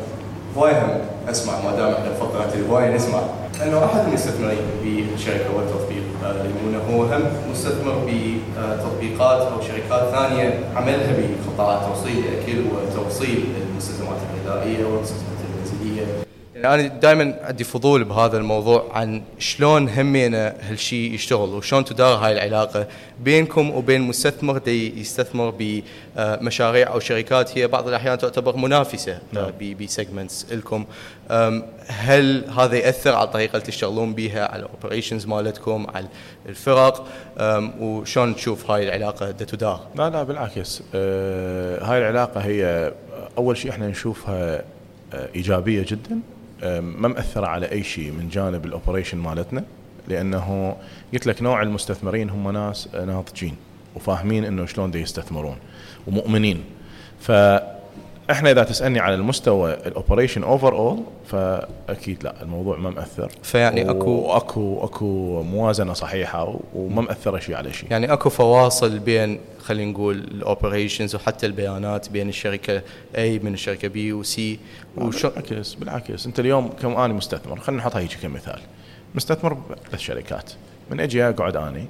وايد هم؟ اسمع ما دام إحنا فقره وايد نسمع. أنه أحد المستثمرين بالشركة والتطبيق آه، ليمونه هو هم مستثمر بتطبيقات أو شركات ثانية عملها بقطاعات توصيل الاكل وتوصيل المستلزمات الغذائية والمستلزمات المنزليه أنا دائما عندي فضول بهذا الموضوع عن شلون همينا هالشيء يشتغل وشلون تدار هاي العلاقة بينكم وبين مستثمر دي يستثمر بمشاريع أو شركات هي بعض الأحيان تعتبر منافسة نعم. ب segments لكم. هل هذا يأثر على الطريقة اللي تشتغلون بها على ال operations مالتكم على الفرق؟ وشلون تشوف هاي العلاقة دا تدار؟ لا لا بالعكس. آه هاي العلاقة هي أول شيء إحنا نشوفها إيجابية جدا. ما مأثرة على أي شيء من جانب ال operation مالتنا لأنه قلت لك نوع المستثمرين هم ناس ناضجين وفاهمين إنه شلون دي يستثمرون ومؤمنين. فاحنا إذا تسألني على المستوى ال operation overall فأكيد لا الموضوع ما مأثر. فيعني أكو- واكو أكو موازنة صحيحة وما مأثره شيء على شيء. يعني أكو فواصل بين خلينا نقول ال operations وحتى البيانات بين الشركة A من الشركة B و C. وشو بالعكس بالعكس. أنت اليوم كم أنا مستثمر. خلينا نحطها هيك كمثال. مستثمر بثلاث شركات. من أجي أقعد اني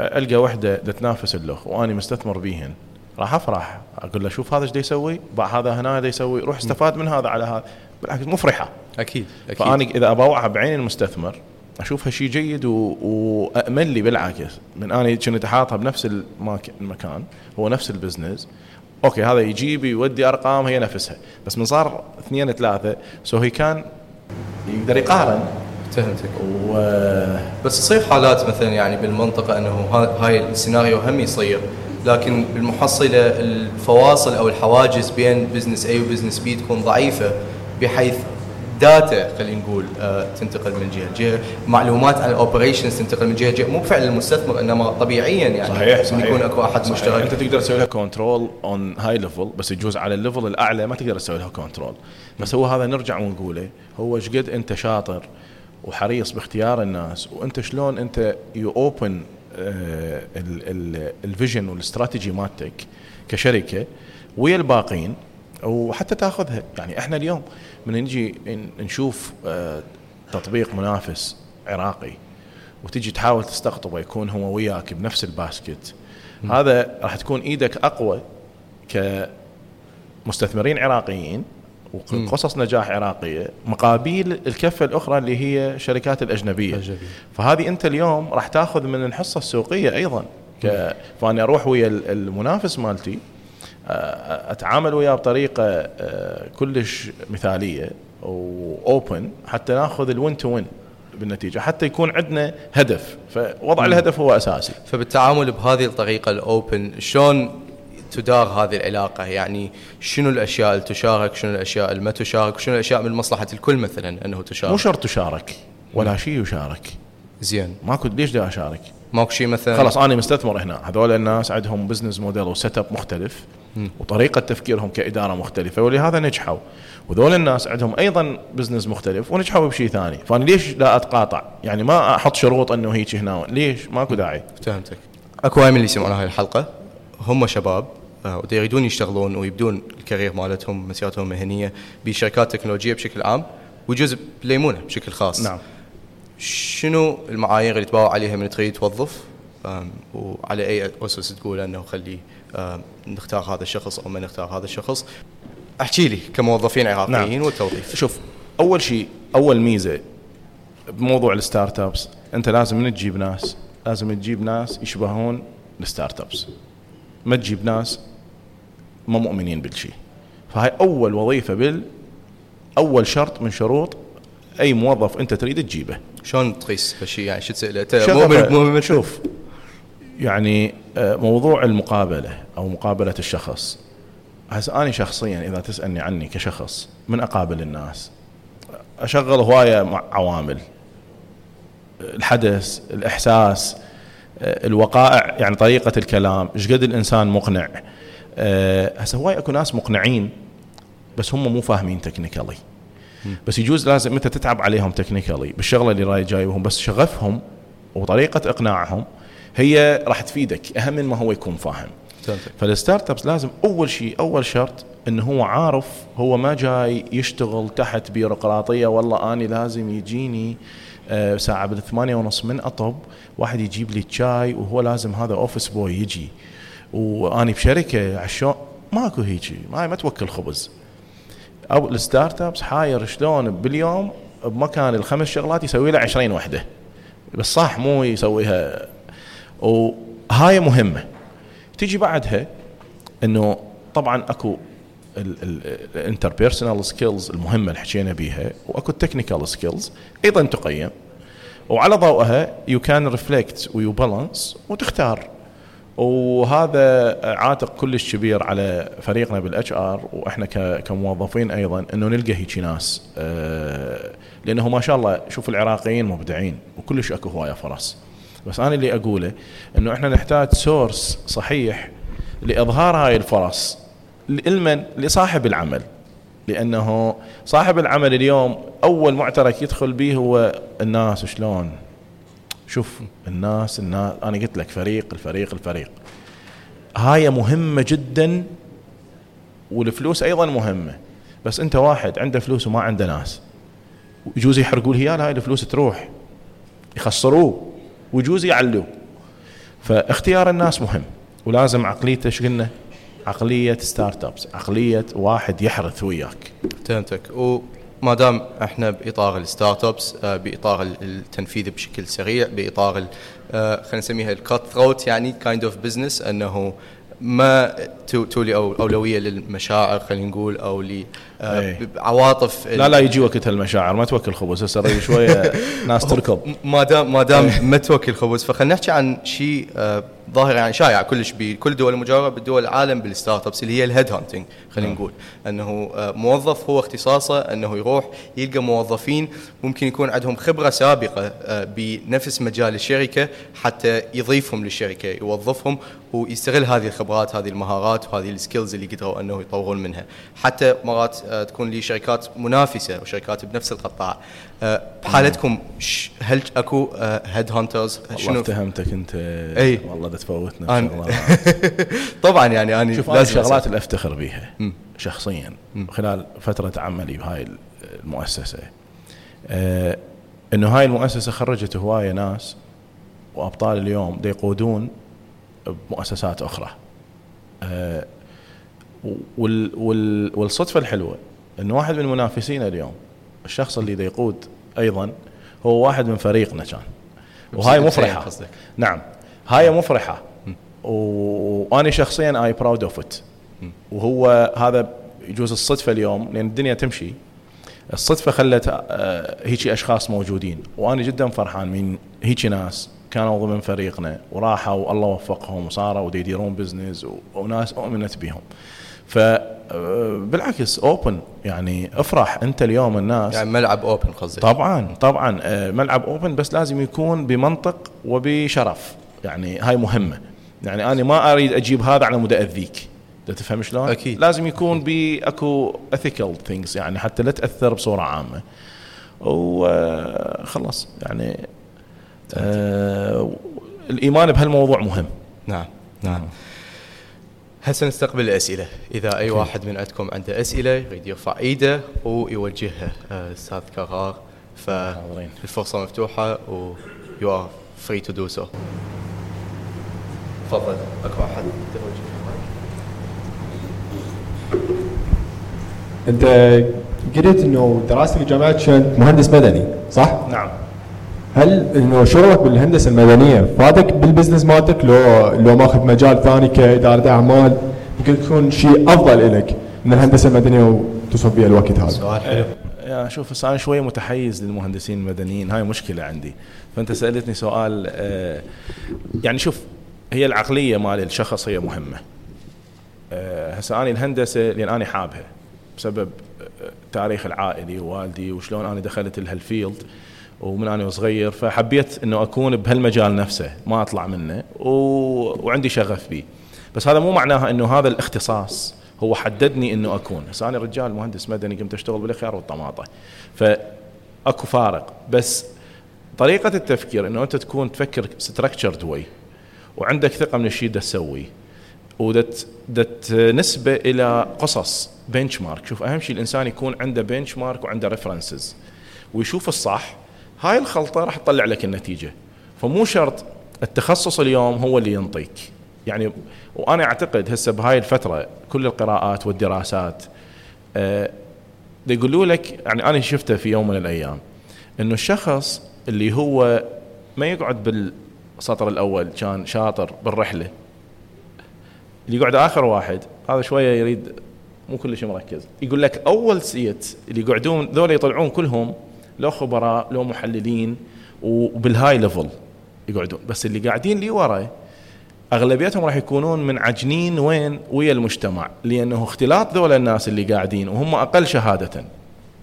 ألقى وحدة تنافس اللخ واني مستثمر بيهن. راح افرح. أقول له شوف هذا إيش يسوي؟ باع هذا هنا دا يسوي. روح استفاد من هذا على هذا. بالعكس مفرحة. أكيد أكيد. فأني إذا ابوعها بعين المستثمر اشوفها شيء جيد و... وامل لي بالعكس. من أني كنت احاطها بنفس المك... المكان هو نفس البزنس. أوكي هذا يجيب يودي أرقام هي نفسها. بس من صار اثنين ثلاثة سو هي كان يقدر يقارن. فهمتك. و بس تصير حالات مثلا يعني بالمنطقة إنه ها- هاي السيناريو هم يصير. لكن بالمحصلة الفواصل أو الحواجز بين business A و business B تكون ضعيفة بحيث data خلينا نقول آه، تنتقل من جهة لجهه معلومات عن ال operations تنتقل من جهة لجهه مو بفعل المستثمر إنما طبيعيا يعني. صحيح صحيح. يكون أكو أحد صحيح. مشترك. أنت تقدر تسوي لها control on high level بس يجوز على ال level الأعلى ما تقدر تسوي لها control بس هو هذا نرجع ونقوله هو إيش قد أنت شاطر وحريص باختيار الناس وأنت شلون أنت you open ال vision والاستراتيجي مالتك كشركة ويا الباقين وحتى تاخذها. يعني إحنا اليوم من نجي نشوف آه، تطبيق منافس عراقي وتجي تحاول تستقطبه يكون هو وياك بنفس ال basket. هذا راح تكون إيدك أقوى كمستثمرين عراقيين وقصص نجاح عراقية مقابل الكفة الأخرى اللي هي الشركات الأجنبية. الأجنبية. فهذه أنت اليوم راح تاخذ من الحصة السوقية أيضا. ك... فأنا أروح ويا ال- المنافس مالتي أتعامل وياه بطريقة كلش مثالية و open حتى ناخذ ال win to win بالنتيجة حتى يكون عندنا هدف. فوضع الهدف هو أساسي. فبالتعامل بهذه الطريقة ال open شلون تدار هذه العلاقة؟ يعني شنو الأشياء اللي تشارك شنو الأشياء اللي ما تشارك شنو الأشياء من مصلحة الكل مثلا أنه تشارك؟ مو شرط تشارك ولا شيء يشارك. زين. ماكو ليش دا أشارك؟ ماكو شيء مثلا؟ خلاص أنا مستثمر هنا. هذول الناس عندهم business model و setup مختلف وطريقة تفكيرهم كإدارة مختلفة ولهذا نجحوا. وذول الناس عندهم أيضا business مختلف ونجحوا بشيء ثاني. فأنا ليش لا أتقاطع؟ يعني ما أحط شروط أنه هيك هنا. ليش؟ ماكو داعي. فهمتك. أكو هاي من اللي يسمعون هاي الحلقة هم شباب. ودا يريدون يشتغلون ويبدون الكارير مالتهم مسيرتهم المهنيه بشركات تكنولوجية بشكل عام ويجوز بليمونة بشكل خاص. نعم. شنو المعايير اللي تباوع عليها من تريد توظف؟ وعلى أي أسس تقول أنه خلي نختار هذا الشخص أو ما نختار هذا الشخص؟ أحكي لي كموظفين عراقيين نعم. والتوظيف. شوف أول شيء أول ميزة بموضوع ال startups أنت لازم من تجيب ناس لازم تجيب ناس يشبهون ال startups ما تجيب ناس ما مؤمنين بالشيء. فهاي أول وظيفة بال أول شرط من شروط أي موظف أنت تريد تجيبه. شلون تقيس هالشيء؟ يعني شو تساله أنت شغفه- مو من مو من شوف يعني آه، موضوع المقابلة أو مقابلة الشخص. هسه أنا شخصيا إذا تسألني عني كشخص من أقابل الناس أشغل هواية عوامل. الحدث الإحساس آه، الوقائع يعني طريقة الكلام إيش قد الإنسان مقنع؟ هسه هواي اكو ناس مقنعين بس هم مو فاهمين technically بس يجوز لازم انت تتعب عليهم technically بالشغلة اللي رايح جايبهم. بس شغفهم وطريقة إقناعهم هي راح تفيدك أهم من ما هو يكون فاهم. فال startups لازم أول شيء أول شرط انه هو عارف هو ما جاي يشتغل تحت بيروقراطية والله اني لازم يجيني آه، ساعة بالثمانية ونص من أطب واحد يجيب لي الشاي وهو لازم هذا أوفيس بوي يجي. وأني بشركة عشان ماكو هيجي. ما ما توكل خبز. أو الستارت ابس حاير شلون باليوم بمكان الخمس شغلات يسوي له 20 وحدة. بس صح مو يسويها. وهاي مهمة. تيجي بعدها إنه طبعا أكو ال interpersonal skills المهمة اللي حكينا بيها وأكو ال technical skills أيضا تقيم. وعلى ضوءها you can reflect و you balance وتختار. وهذا عاتق كلش كبير على فريقنا بال HR وإحنا كموظفين أيضا إنه نلقى هيك ناس آه، لأنه ما شاء الله شوف العراقيين مبدعين وكلش أكو هواية فرص بس أنا اللي أقوله إنه إحنا نحتاج سورس صحيح لإظهار هاي الفرص لمن لصاحب العمل. لأنه صاحب العمل اليوم أول معترك يدخل به هو الناس شلون؟ شوف الناس الناس أنا قلت لك فريق الفريق الفريق. هاي مهمة جدا والفلوس أيضا مهمة. بس أنت واحد عنده فلوس وما عنده ناس. ويجوز يحرقوا له هاي الفلوس تروح. يخسروه ويجوز يعلوه. فاختيار الناس مهم. ولازم عقليته إيش قلنا؟ عقلية startups عقلية واحد يحرث وياك. فهمتك. وما دام إحنا بإطار ال startups آه، بإطار ال- التنفيذ بشكل سريع بإطار آه، خلينا نسميها ال cutthroat يعني kind of business أنه ما تو- تولي أولوية للمشاعر خلينا نقول أو إيه. لعواطف لا لا يجي وقت المشاعر ما توكل خبز. هسه شوية ناس تركض. ما دام ما دام ما توكل خبز فخلينا نحكي عن شيء آه، ظاهر يعني شائع كلش بكل دول المجاورة بالدول العالم بال startups اللي هي ال head hunting خلينا نقول. إنه آه، موظف هو اختصاصه إنه يروح يلقى موظفين ممكن يكون عندهم خبرة سابقة آه، بنفس مجال الشركة حتى يضيفهم للشركة يوظفهم ويستغل هذه الخبرات هذه المهارات وهذه ال skills اللي قدروا إنه يطورون منها. حتى مرات آه، تكون لي شركات منافسة وشركات بنفس القطاع. آه، بحالتكم هل أكو هيد هانترز والله اتهمتك أنت. أي. والله ده تفوتنا أنا بشغلات. طبعا يعني أنا شوف لازم الشغلات. اللي افتخر بيها شخصيا. خلال فترة عملي بهاي المؤسسة. آه إنه هاي المؤسسة خرجت هواية ناس وأبطال اليوم دي يقودون بمؤسسات أخرى. آه وال وال والصدفة الحلوة انه واحد من منافسينا اليوم الشخص اللي دا يقود أيضا هو واحد من فريقنا كان. وهاي مفرحة. نعم. هاي مفرحة. وأنا شخصيا I'm proud of it وهو هذا يجوز الصدفة اليوم لأن الدنيا تمشي. الصدفة خلت آه، هيجي أشخاص موجودين. وأنا جدا فرحان من هيجي ناس كانوا ضمن فريقنا وراحوا والله وفقهم وصاروا يديرون business وناس أؤمنت بهم. ف آه، بالعكس open يعني افرح انت اليوم الناس. يعني ملعب open قصدك. طبعا طبعا آه، ملعب open بس لازم يكون بمنطق وبشرف. يعني هاي مهمة. يعني أنا ما أريد أجيب هذا على مود أذيك. تفهم شلون؟ أكيد. لازم يكون أكو ethical things يعني حتى لا تأثر بصورة عامة. وخلص يعني آه الإيمان بهالموضوع مهم. نعم نعم. هسه نستقبل الأسئلة؟ إذا أي واحد من عندكم عنده أسئلة يريد يرفع إيده ويوجهها آه، أستاذ كرار. فالفرصه مفتوحة و you are free to do so. تفضل. أكو أحد؟ أنت قلت إنه دراستك الجامعات كانت مهندس مدني صح؟ نعم. هل إنه شغلك بالهندسة المدنية؟ فادك بالبزنس مالتك؟ لو لو ماخذ مجال ثاني كإدارة أعمال ممكن يكون شيء أفضل لك من الهندسة المدنية وتصب بها الوقت هذا؟ سؤال حلو. يا شوف بس أنا شوية متحيز للمهندسين المدنيين. هاي مشكلة عندي. فأنت سألتني سؤال آه، يعني شوف هي العقلية مال الشخص هي مهمة. آه، هسه أنا الهندسة لأن أنا حابها بسبب تاريخ العائلي ووالدي وشلون أنا دخلت لهال field ومن أنا صغير فحبيت إنه أكون بهالمجال نفسه ما أطلع منه و... وعندي شغف فيه بس هذا مو معناها إنه هذا الاختصاص هو حددني إنه أكون. هسه أنا رجال مهندس مدني قمت أشتغل بالخيار والطماطة. فأكو فارق. بس طريقة التفكير إنه أنت تكون تفكر structured way وعندك ثقة من الشيء اللي تسويه ودت دت نسبة إلى قصص بنش مارك شوف أهم شيء الإنسان يكون عنده بنش مارك وعنده ريفرنسز ويشوف الصح هاي الخلطة راح تطلع لك النتيجة. فمو شرط التخصص اليوم هو اللي ينطيك. يعني وأنا أعتقد هسه بهاي الفترة كل القراءات والدراسات أه يقولوا لك يعني أنا شفته في يوم من الأيام إنه الشخص اللي هو ما يقعد بالسطر الأول كان شاطر بالرحلة اللي يقعد آخر واحد هذا شوية يريد مو كلش مركز. يقول لك أول seat اللي يقعدون ذولا يطلعون كلهم لو خبراء لو محللين وبال high level يقعدون. بس اللي قاعدين لي ورا أغلبيتهم راح يكونون منعجنين وين؟ ويا المجتمع. لأنه اختلاط ذول الناس اللي قاعدين وهم أقل شهادة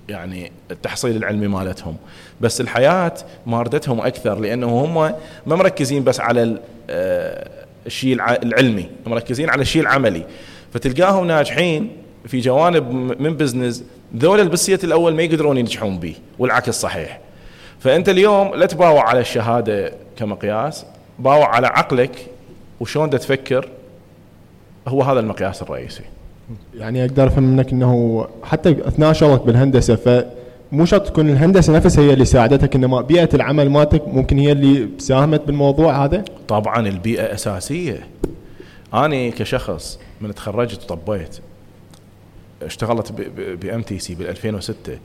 يعني التحصيل العلمي مالتهم. بس الحياة ماردتهم أكثر لأنه هم ما مركزين بس على آه، الشيء العلمي. مركزين على الشيء العملي. فتلقاهم ناجحين في جوانب من بزنس ذول البسية الأول ما يقدرون ينجحون به والعكس صحيح فأنت اليوم لا تباوع على الشهادة كمقياس باوع على عقلك وشلون تفكر هو هذا المقياس الرئيسي يعني أقدر أفهم منك إنه حتى أثناء شغلك بالهندسة فمو شرط تكون الهندسة نفسها هي اللي ساعدتك إنما بيئة العمل مالتك ممكن هي اللي ساهمت بالموضوع هذا؟ طبعا البيئة أساسية. أنا كشخص من تخرجت وطبيت اشتغلت ب MTC بال 2006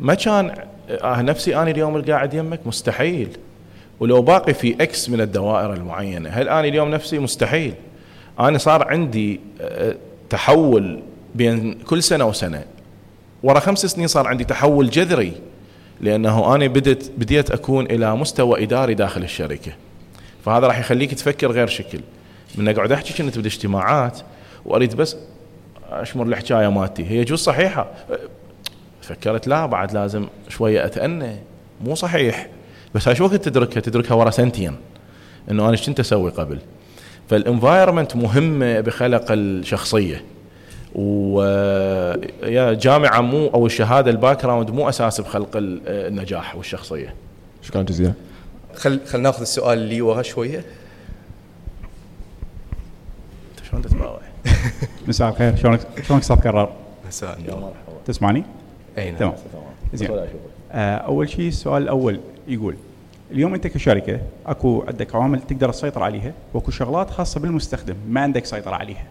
ما كان آه نفسي أنا اليوم القاعد يمك؟ مستحيل. ولو باقي في X من الدوائر المعينة هل أنا اليوم نفسي؟ مستحيل. أنا صار عندي آه، تحول بين كل سنة وسنة. ورا خمس سنين صار عندي تحول جذري لأنه أنا بدت بديت أكون إلى مستوى إداري داخل الشركة. فهذا راح يخليك تفكر غير شكل. من أقعد أحكي كنت بالاجتماعات وأريد بس أشمر الحكاية مالتي. هي جزء صحيحة. فكرت لا بعد لازم شوية أتأنى. مو صحيح. بس هاي شو وقت تدركها؟ تدركها ورا سنتين. إنه أنا كنت أسوي قبل؟ فال environment مهمة بخلق الشخصية. ويا جامعة مو أو الشهادة ال background مو أساس بخلق النجاح والشخصية. شكرا جزيلا خل خل ناخذ السؤال اللي ورا شوية. أنت شلون تتباوع؟ مساء الخير. شلونك شلونك أستاذ كرار؟ مساء النور. تسمعني؟ أي نعم تمام. زين. آه أول شيء السؤال الأول يقول اليوم أنت كشركة أكو عندك عوامل تقدر تسيطر عليها وأكو شغلات خاصة بالمستخدم ما عندك سيطرة عليها.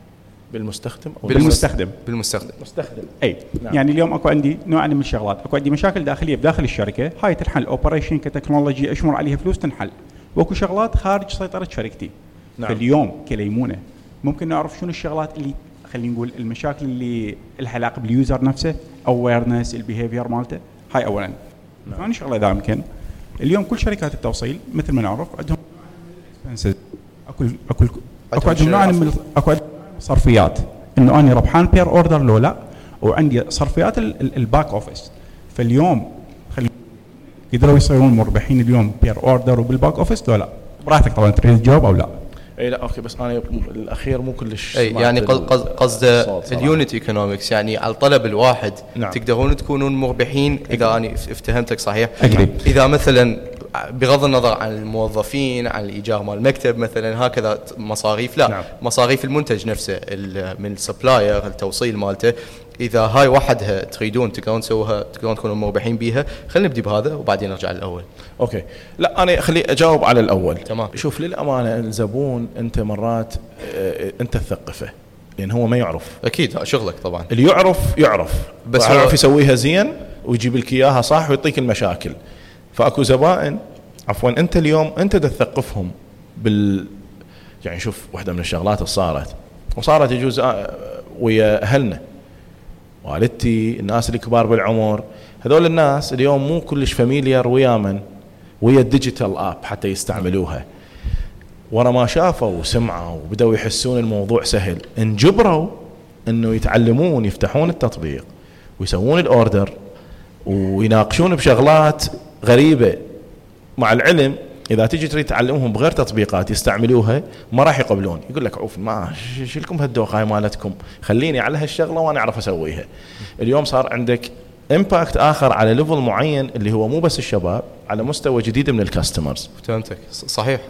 بالمستخدم أو بالمستخدم. بالمستخدم. مستخدم أي. نعم. يعني اليوم أكو عندي نوع من الشغلات أكو عندي مشاكل داخلية بداخل الشركة هاي تنحل. operation ك technology أشمر عليها فلوس تنحل. وأكو شغلات خارج سيطرة شركتي. نعم. فاليوم كليمونة ممكن نعرف شنو الشغلات اللي خلينا نقول المشاكل اللي لها علاقة بال user نفسه awareness ال behavior مالته. هاي اولا. نعم. ثاني شغلة إذا يمكن اليوم كل شركات التوصيل مثل ما نعرف عندهم أكو أكو أكو عندهم نوع من أكو صرفيات إنه أنا ربحان per order لو لا وعندي صرفيات ال back office فاليوم خلي قدروا يصيرون مربحين اليوم per order وبال back office لو لا. براحتك طبعا تريد تجاوب أو لا. اي لا okay بس أنا الأخير مو كلش إي يعني قصده ال unit economics يعني على الطلب الواحد نعم. تقدرون تكونون مربحين إذا أنا افتهمتك صحيح أجري. إذا مثلا بغض النظر عن الموظفين عن الإيجار مال المكتب مثلا هكذا مصاريف لا نعم. مصاريف المنتج نفسه من ال supplier التوصيل مالته إذا هاي وحدها تريدون تقدرون تسووها تقدرون تكونوا مربحين بيها خلينا نبدي بهذا وبعدين نرجع للأول. okay. لا أنا خلي أجاوب على الأول. تمام. شوف للأمانة الزبون أنت مرات آه، أنت تثقفه لأن هو ما يعرف. أكيد شغلك طبعا. اللي يعرف يعرف. بس هو يعرف يسويها زين ويجيب لك إياها صح ويعطيك المشاكل. فأكو زبائن عفوا أنت اليوم أنت تثقفهم بال يعني شوف واحدة من الشغلات اللي صارت. وصارت يجوز آه، ويا أهلنا. والدتي الناس الكبار بالعمر. هذول الناس اليوم مو كلش familiar ويا من؟ ويا ال digital app حتى يستعملوها. ورا ما شافوا وسمعوا وبدأوا يحسون الموضوع سهل. انجبروا إنه يتعلمون يفتحون التطبيق ويسوون ال order ويناقشون بشغلات غريبة مع العلم. إذا تجي تريد تعلمهم بغير تطبيقات يستعملوها ما راح يقبلون. يقول لك عوف ما شلكم هاي مالتكم؟ خليني على هالشغلة وأنا أعرف أسويها. اليوم صار عندك impact آخر على level معين اللي هو مو بس الشباب على مستوى جديد من ال customers فهمتك. صحيح.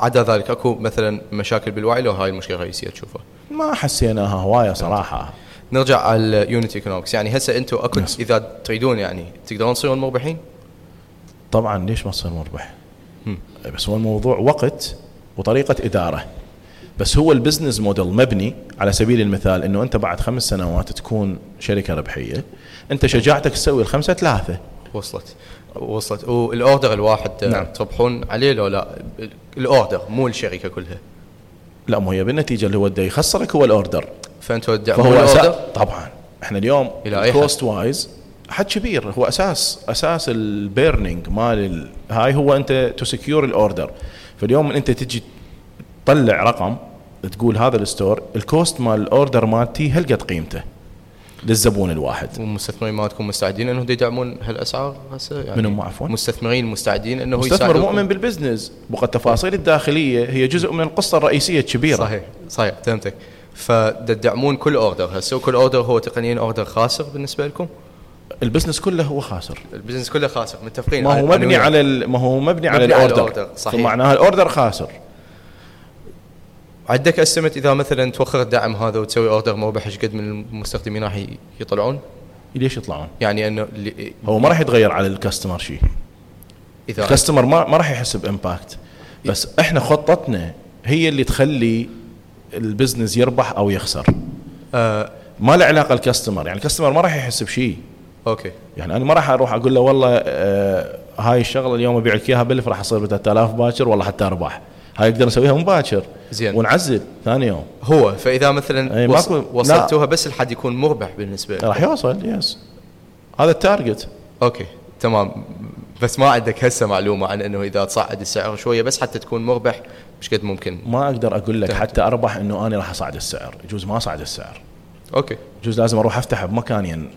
عدا ذلك أكو مثلا مشاكل بالوعي لو هاي المشكلة الرئيسيه تشوفها ما حسيناها هواية صراحة. نرجع على ال unit economics يعني هسه أنتم أكو Yes. إذا تريدون يعني تقدرون تصيرون مربحين؟ طبعا ليش ما تصير مربح؟ بس هو الموضوع وقت وطريقة إدارة. بس هو ال business model مبني على سبيل المثال إنه أنت بعد خمس سنوات تكون شركة ربحية أنت شجاعتك تسوي الخمسة ثلاثة. وصلت. وصلت. وال order الواحد نعم. نعم. تربحون عليه لو لا؟ ال order مو الشركة كلها. لا مو هي بالنتيجة اللي هو بده يخسرك هو ال order. تدعمون فهو ال order؟ طبعا. إحنا اليوم؟ cost wise حد كبير. هو أساس أساس ال burning مال ال- هاي هو أنت to secure ال order فاليوم أنت تجي تطلع رقم تقول هذا الستور ال cost مال ال order مالتي هل قد قيمته؟ للزبون الواحد. والمستثمرين مالتكم مستعدين انه يدعمون هالأسعار هسه؟ يعني منهم عفواً؟ مستثمرين مستعدين إنه مستثمر يساعدوكم؟ مؤمن بال business. بقى التفاصيل الداخلية هي جزء من القصة الرئيسية الكبيرة. صحيح صحيح فهمتك. فتدعمون كل order هسه كل order هو تقنيا order خاسر بالنسبة لكم؟ ال business كله هو خاسر. ال business كله خاسر. متفقين ما هو مبني. على ما هو مبني على ال order. صحيح. فمعناها ال order خاسر. عندك estimate إذا مثلا توخر الدعم هذا وتسوي order مربح إيش قد من المستخدمين راح يطلعون؟ ليش يطلعون؟ يعني إنه هو ما راح يتغير على ال customer شيء. إذا ال customer ما ما راح يحس ب impact. بس إحنا خطتنا هي اللي تخلي ال business يربح أو يخسر. آه. ما له علاقة ال customer. يعني ال customer ما راح يحس بشيء. okay. يعني أنا ما راح أروح أقول له والله آه هاي الشغلة اليوم ابيع لك إياها بألف راح أصير ب 3000 باكر والله حتى أرباح. هاي أقدر اسويها مباشر زين. ونعزل ثاني يوم. هو فإذا مثلا وص- وصلتوها بس لحد يكون مربح بالنسبة لك. راح يوصل yes هذا ال target. okay تمام. بس ما عندك هسه معلومة عن إنه إذا تصعد السعر شوية بس حتى تكون مربح مش قد ممكن. ما أقدر أقول لك. حتى أربح إنه أنا راح أصعد السعر يجوز ما أصعد السعر. okay. يجوز لازم أروح افتح بمكان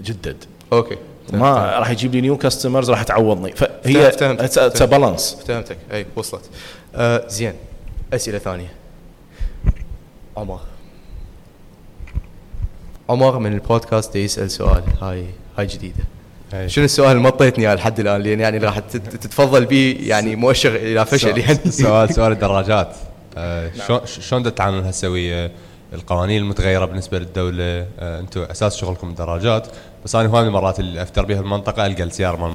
يجدد okay. ما راح يجيب لي new customers راح تعوضني. فهي فهمت، it's فهمت. balance فهمتك. أي وصلت. آه زين. أسئلة ثانية. عمر. عمر من البودكاست يسأل سؤال. هاي هاي جديدة. أي. شنو السؤال؟ اللي مطيتني إياه لحد الآن لأن يعني راح تت- تتفضل به يعني مؤشر إلى فشل يعني. سؤال سؤال الدراجات. آه، شلون شلون دا تتعاملون هسه ويا القوانين المتغيرة بالنسبة للدولة؟ آه، أنتم أساس شغلكم الدراجات. بس أنا هواي من المرات اللي أفتر بها المنطقة ألقى السيارة مال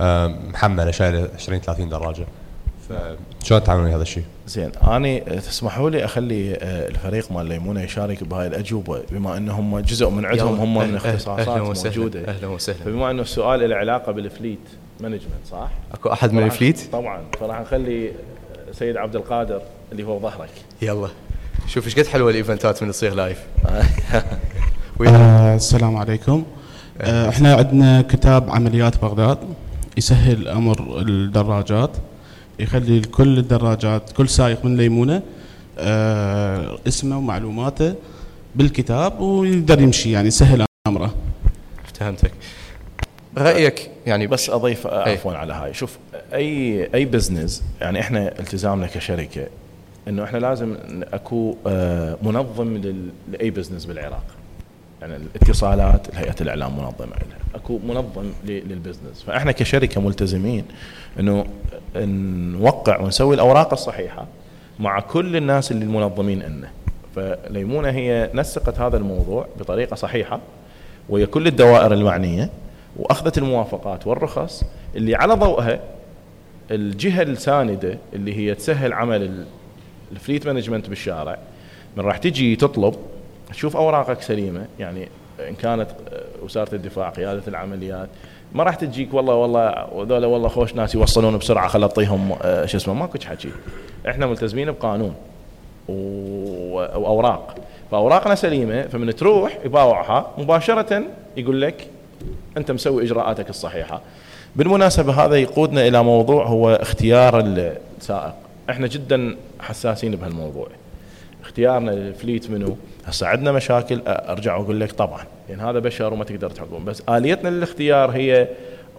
آه، محملة شايلة 20 30 دراجة فشلون تتعاملون ويا هذا الشيء؟ زين أنا تسمحوا لي أخلي آه، الفريق مال ليمونة يشارك بهاي الأجوبة بما أنهم جزء من عندهم. هم من أهلا- اختصاصات أهلا وسهلا. موجودة أهلا وسهلا. فبما أنه السؤال له علاقة بال fleet management صح؟ أكو أحد من ال fleet طبعا فراح نخلي سيد عبد القادر اللي هو ظهرك يلا شوف إيش قد حلوة ال eventات من تصير live آه، السلام عليكم إحنا عندنا كتاب عمليات بغداد يسهل أمر الدراجات يخلي كل الدراجات كل سائق من ليمونة آه، اسمه ومعلوماته بالكتاب ويقدر يمشي يعني يسهل أمره. فهمتك رأيك يعني بس أضيف آه، أي. عفوا على هاي. شوف أي أي business يعني إحنا التزامنا كشركة إنه إحنا لازم أكو آه، منظم لل- لأي business بالعراق. يعني الاتصالات هيئه الإعلام منظمة لها أكو منظم للبزنس. فإحنا كشركة ملتزمين إنه نوقع ونسوي الأوراق الصحيحة مع كل الناس اللي المنظمين لنا فليمونة هي نسقت هذا الموضوع بطريقة صحيحة ويا كل الدوائر المعنية وأخذت الموافقات والرخص اللي على ضوءها الجهة الساندة اللي هي تسهل عمل ال- ال fleet management بالشارع. من راح تجي تطلب تشوف أوراقك سليمة يعني إن كانت آه، وزاره الدفاع قيادة العمليات ما راح تجيك والله والله وذولا والله خوش ناس يوصلون بسرعة خل اعطيهم آه، شو اسمه ماكو حكي إحنا ملتزمين بقانون وأوراق. فأوراقنا سليمة فمن تروح يباوعها مباشرة يقول لك أنت مسوي إجراءاتك الصحيحة. بالمناسبة هذا يقودنا إلى موضوع هو اختيار السائق. إحنا جدا حساسين بهالموضوع. اختيارنا للفليت منو؟ هسه عندنا مشاكل أرجع واقول لك طبعا. لأن يعني هذا بشر وما تقدر تحكم بس آليتنا للاختيار هي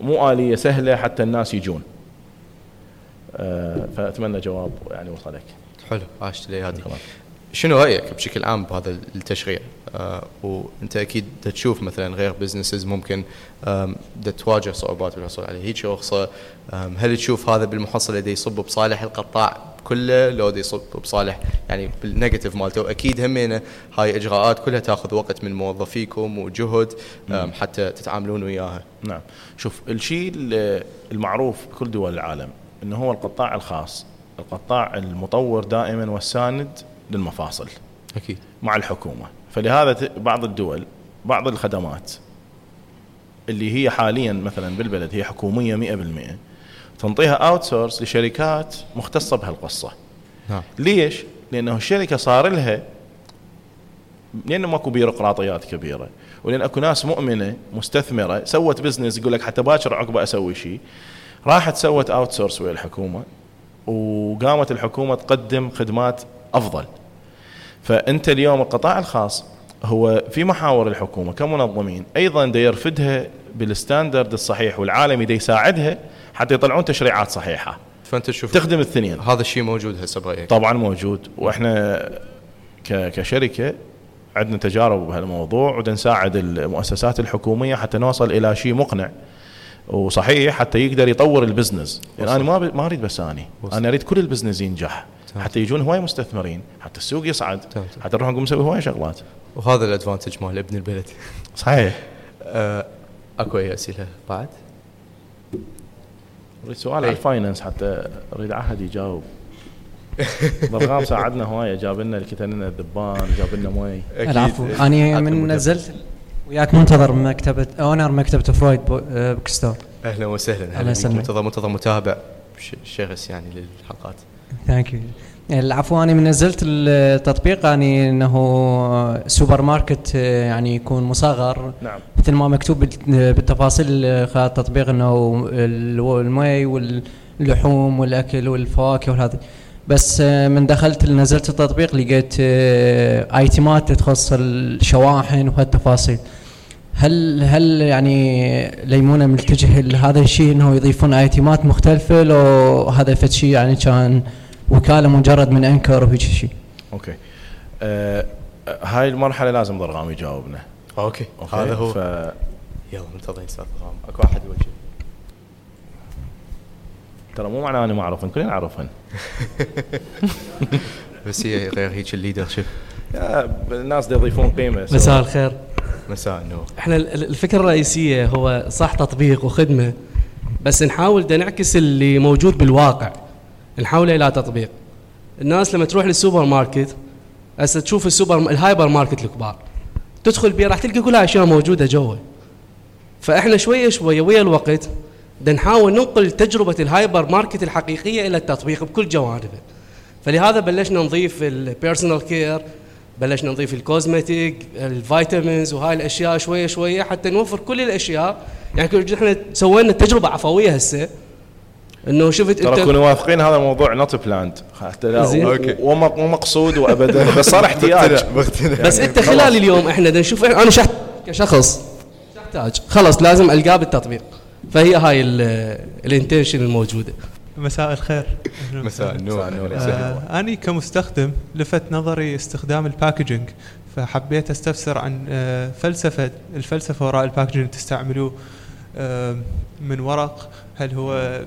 مو آلية سهلة حتى الناس يجون. أه فأتمنى جواب يعني وصلك حلو عاشت لي هذه. شنو رأيك بشكل عام بهذا التشريع؟ آه وأنت أكيد تشوف مثلا غير بزنسز ممكن تواجه صعوبات بالحصول على هيك رخصه هل تشوف هذا بالمحصله دي يصب بصالح القطاع كله لو يصب بصالح يعني بال negative مالته. أكيد همينه هاي إجراءات كلها تاخذ وقت من موظفيكم وجهد حتى تتعاملون وياها. نعم. شوف الشيء المعروف بكل دول العالم إنه هو القطاع الخاص القطاع المطور دائما والساند للمفاصل. أكيد. مع الحكومة. فلهذا بعض الدول بعض الخدمات اللي هي حاليا مثلا بالبلد هي حكومية 100% تنطيها outsource لشركات مختصة بهالقصة. نعم. ليش؟ لأنه الشركة صار لها لأنه ماكو بيروقراطيات كبيرة. ولأن أكو ناس مؤمنة مستثمرة سوت business يقول لك حتى باكر عقبه أسوي شيء راحت سوت outsource ويا الحكومة وقامت الحكومة تقدم خدمات أفضل. فأنت اليوم القطاع الخاص هو في محاور الحكومة كمنظمين. أيضا دا يرفدها بال standard الصحيح والعالمي دا يساعدها حتى يطلعون تشريعات صحيحة. فأنت تشوف تخدم الاثنين. هذا الشيء موجود هسه برأيك. طبعا موجود. وإحنا كشركة عندنا تجارب بهالموضوع ودا نساعد المؤسسات الحكومية حتى نوصل إلى شيء مقنع وصحيح حتى يقدر يطور ال business. يعني أنا ما ما أريد بس أني. أنا أريد كل ال business ينجح. حتى يجون هواي مستثمرين حتى السوق يصعد حتى نروح نقوم نسوي هواي شغلات. وهذا ال advantage مال ابن البلد. صحيح. أه أكو أي أسئلة بعد؟ اريد سؤال على ال finance حتى أريد عهد يجاوب. ضرغام ساعدنا هوايه جاب لنا الكتاب لنا الذبان جاب لنا مي العفو. أنا من نزلت وياك منتظر مكتبة owner مكتبة فرويد bookstore. أهلا وسهلا. أهلا وسهلا. منتظر منتظر متابع شغس يعني للحلقات. thank you العفو أنا من نزلت التطبيق يعني إنه سوبر ماركت يعني يكون مصغر. نعم. مثل ما مكتوب بالتفاصيل خلال التطبيق إنه المي واللحوم والأكل والفواكه وهذا بس من دخلت نزلت التطبيق لقيت item ات تخص الشواحن وهالتفاصيل. هل هل يعني ليمونة ملتجه لهذا الشيء إنه يضيفون آيتمات مختلفة لو هذا فد شيء يعني كان وكاله مجرد من انكر وهيك شيء أوكي. آه هاي المرحلة لازم ضرغام يجاوبنا. أوكي, أوكي. هذا هو. ف... يلا منتظرين أستاذ ضرغام أكو أحد وجه ترى مو معناه أنا ما أعرفهن كلنا نعرفهن. بس هي غير هيك الليدر شيب الناس يضيفون قيمة مساء الخير. مساء النور. إحنا الفكرة الرئيسية هو صح تطبيق وخدمة بس نحاول نعكس اللي موجود بالواقع. نحوله إلى تطبيق. الناس لما تروح للسوبر ماركت هسه تشوف السوبر الهايبر ماركت الكبار. تدخل بيه راح تلقى كل أشياء موجودة جوا فإحنا شوية شوية ويا الوقت بدنا نحاول ننقل تجربة الهايبر ماركت الحقيقية إلى التطبيق بكل جوانبه. فلهذا بلشنا نضيف ال personal care بلشنا نضيف ال cosmetic ال vitamins وهاي الأشياء شوية شوية حتى نوفر كل الأشياء. يعني إحنا سوينا تجربة عفوية هسه. إنه شفت ترى كونوا واثقين هذا الموضوع not planned حتى لا okay. ومو مقصود وابدا. بس صار احتياج. بس أنت خلال اليوم إحنا بدنا نشوف أنا شحت كشخص احتاج خلص لازم ألقاه بالتطبيق. فهي هاي ال intention الموجودة. مساء الخير. مساء النور. آه أنا كمستخدم لفت نظري استخدام ال packaging فحبيت أستفسر عن آه فلسفة الفلسفة وراء ال packaging تستعملوه آه من ورق. هل هو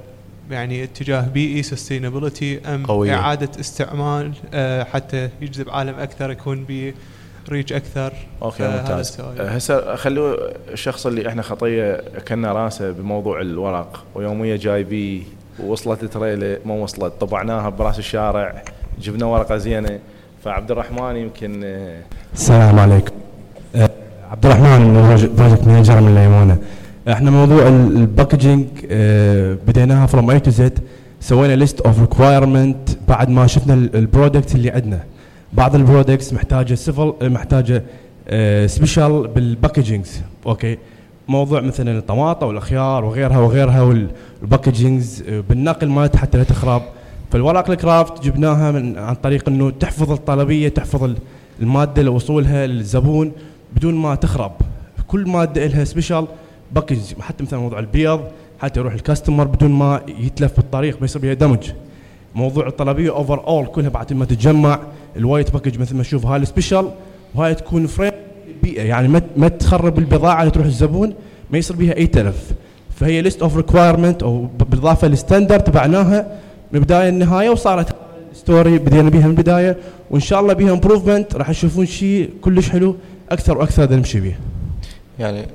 يعني اتجاه بيئي sustainability أم قوية. إعادة استعمال آه حتى يجذب عالم أكثر يكون به reach أكثر. okay ممتاز. أه، هسه خلوا الشخص اللي إحنا خطية كنا راسه بموضوع الورق ويومية جاي بيه ووصلت التريلة ما وصلت طبعناها براس الشارع جبنا ورقة زينة. فعبد الرحمن يمكن أه، السلام عليكم. آه، عبد الرحمن project manager من ليمونه إحنا موضوع ال- packaging آه، بديناها from A to Z سوينا list of requirement بعد ما شفنا ال- product اللي عندنا. بعض ال products محتاجة سيفل محتاجة special بال packagings okay. موضوع مثلا الطماطه والخيار وغيرها وغيرها وال packagings آه، بالنقل مالتها حتى لا تخرب. فالورق ال kraft جبناها من عن طريق إنه تحفظ الطلبية تحفظ ال- المادة لوصولها للزبون بدون ما تخرب. كل مادة لها special package حتى مثلا موضوع البيض حتى يروح ال customer بدون ما يتلف بالطريق ما يصير بها damage. موضوع الطلبية overall كلها بعد ما تتجمع ال white package مثل ما تشوف هاي ال special وهاي تكون friend البيئه يعني ما ما تخرب البضاعة اللي تروح الزبون ما يصير بها أي تلف. فهي list of requirement أو بالإضافة لل standard تبعناها. من البداية للنهايه وصارت story بدينا بها من البداية. وإن شاء الله بها improvement راح تشوفون شيء كلش حلو أكثر وأكثر نمشي به يعني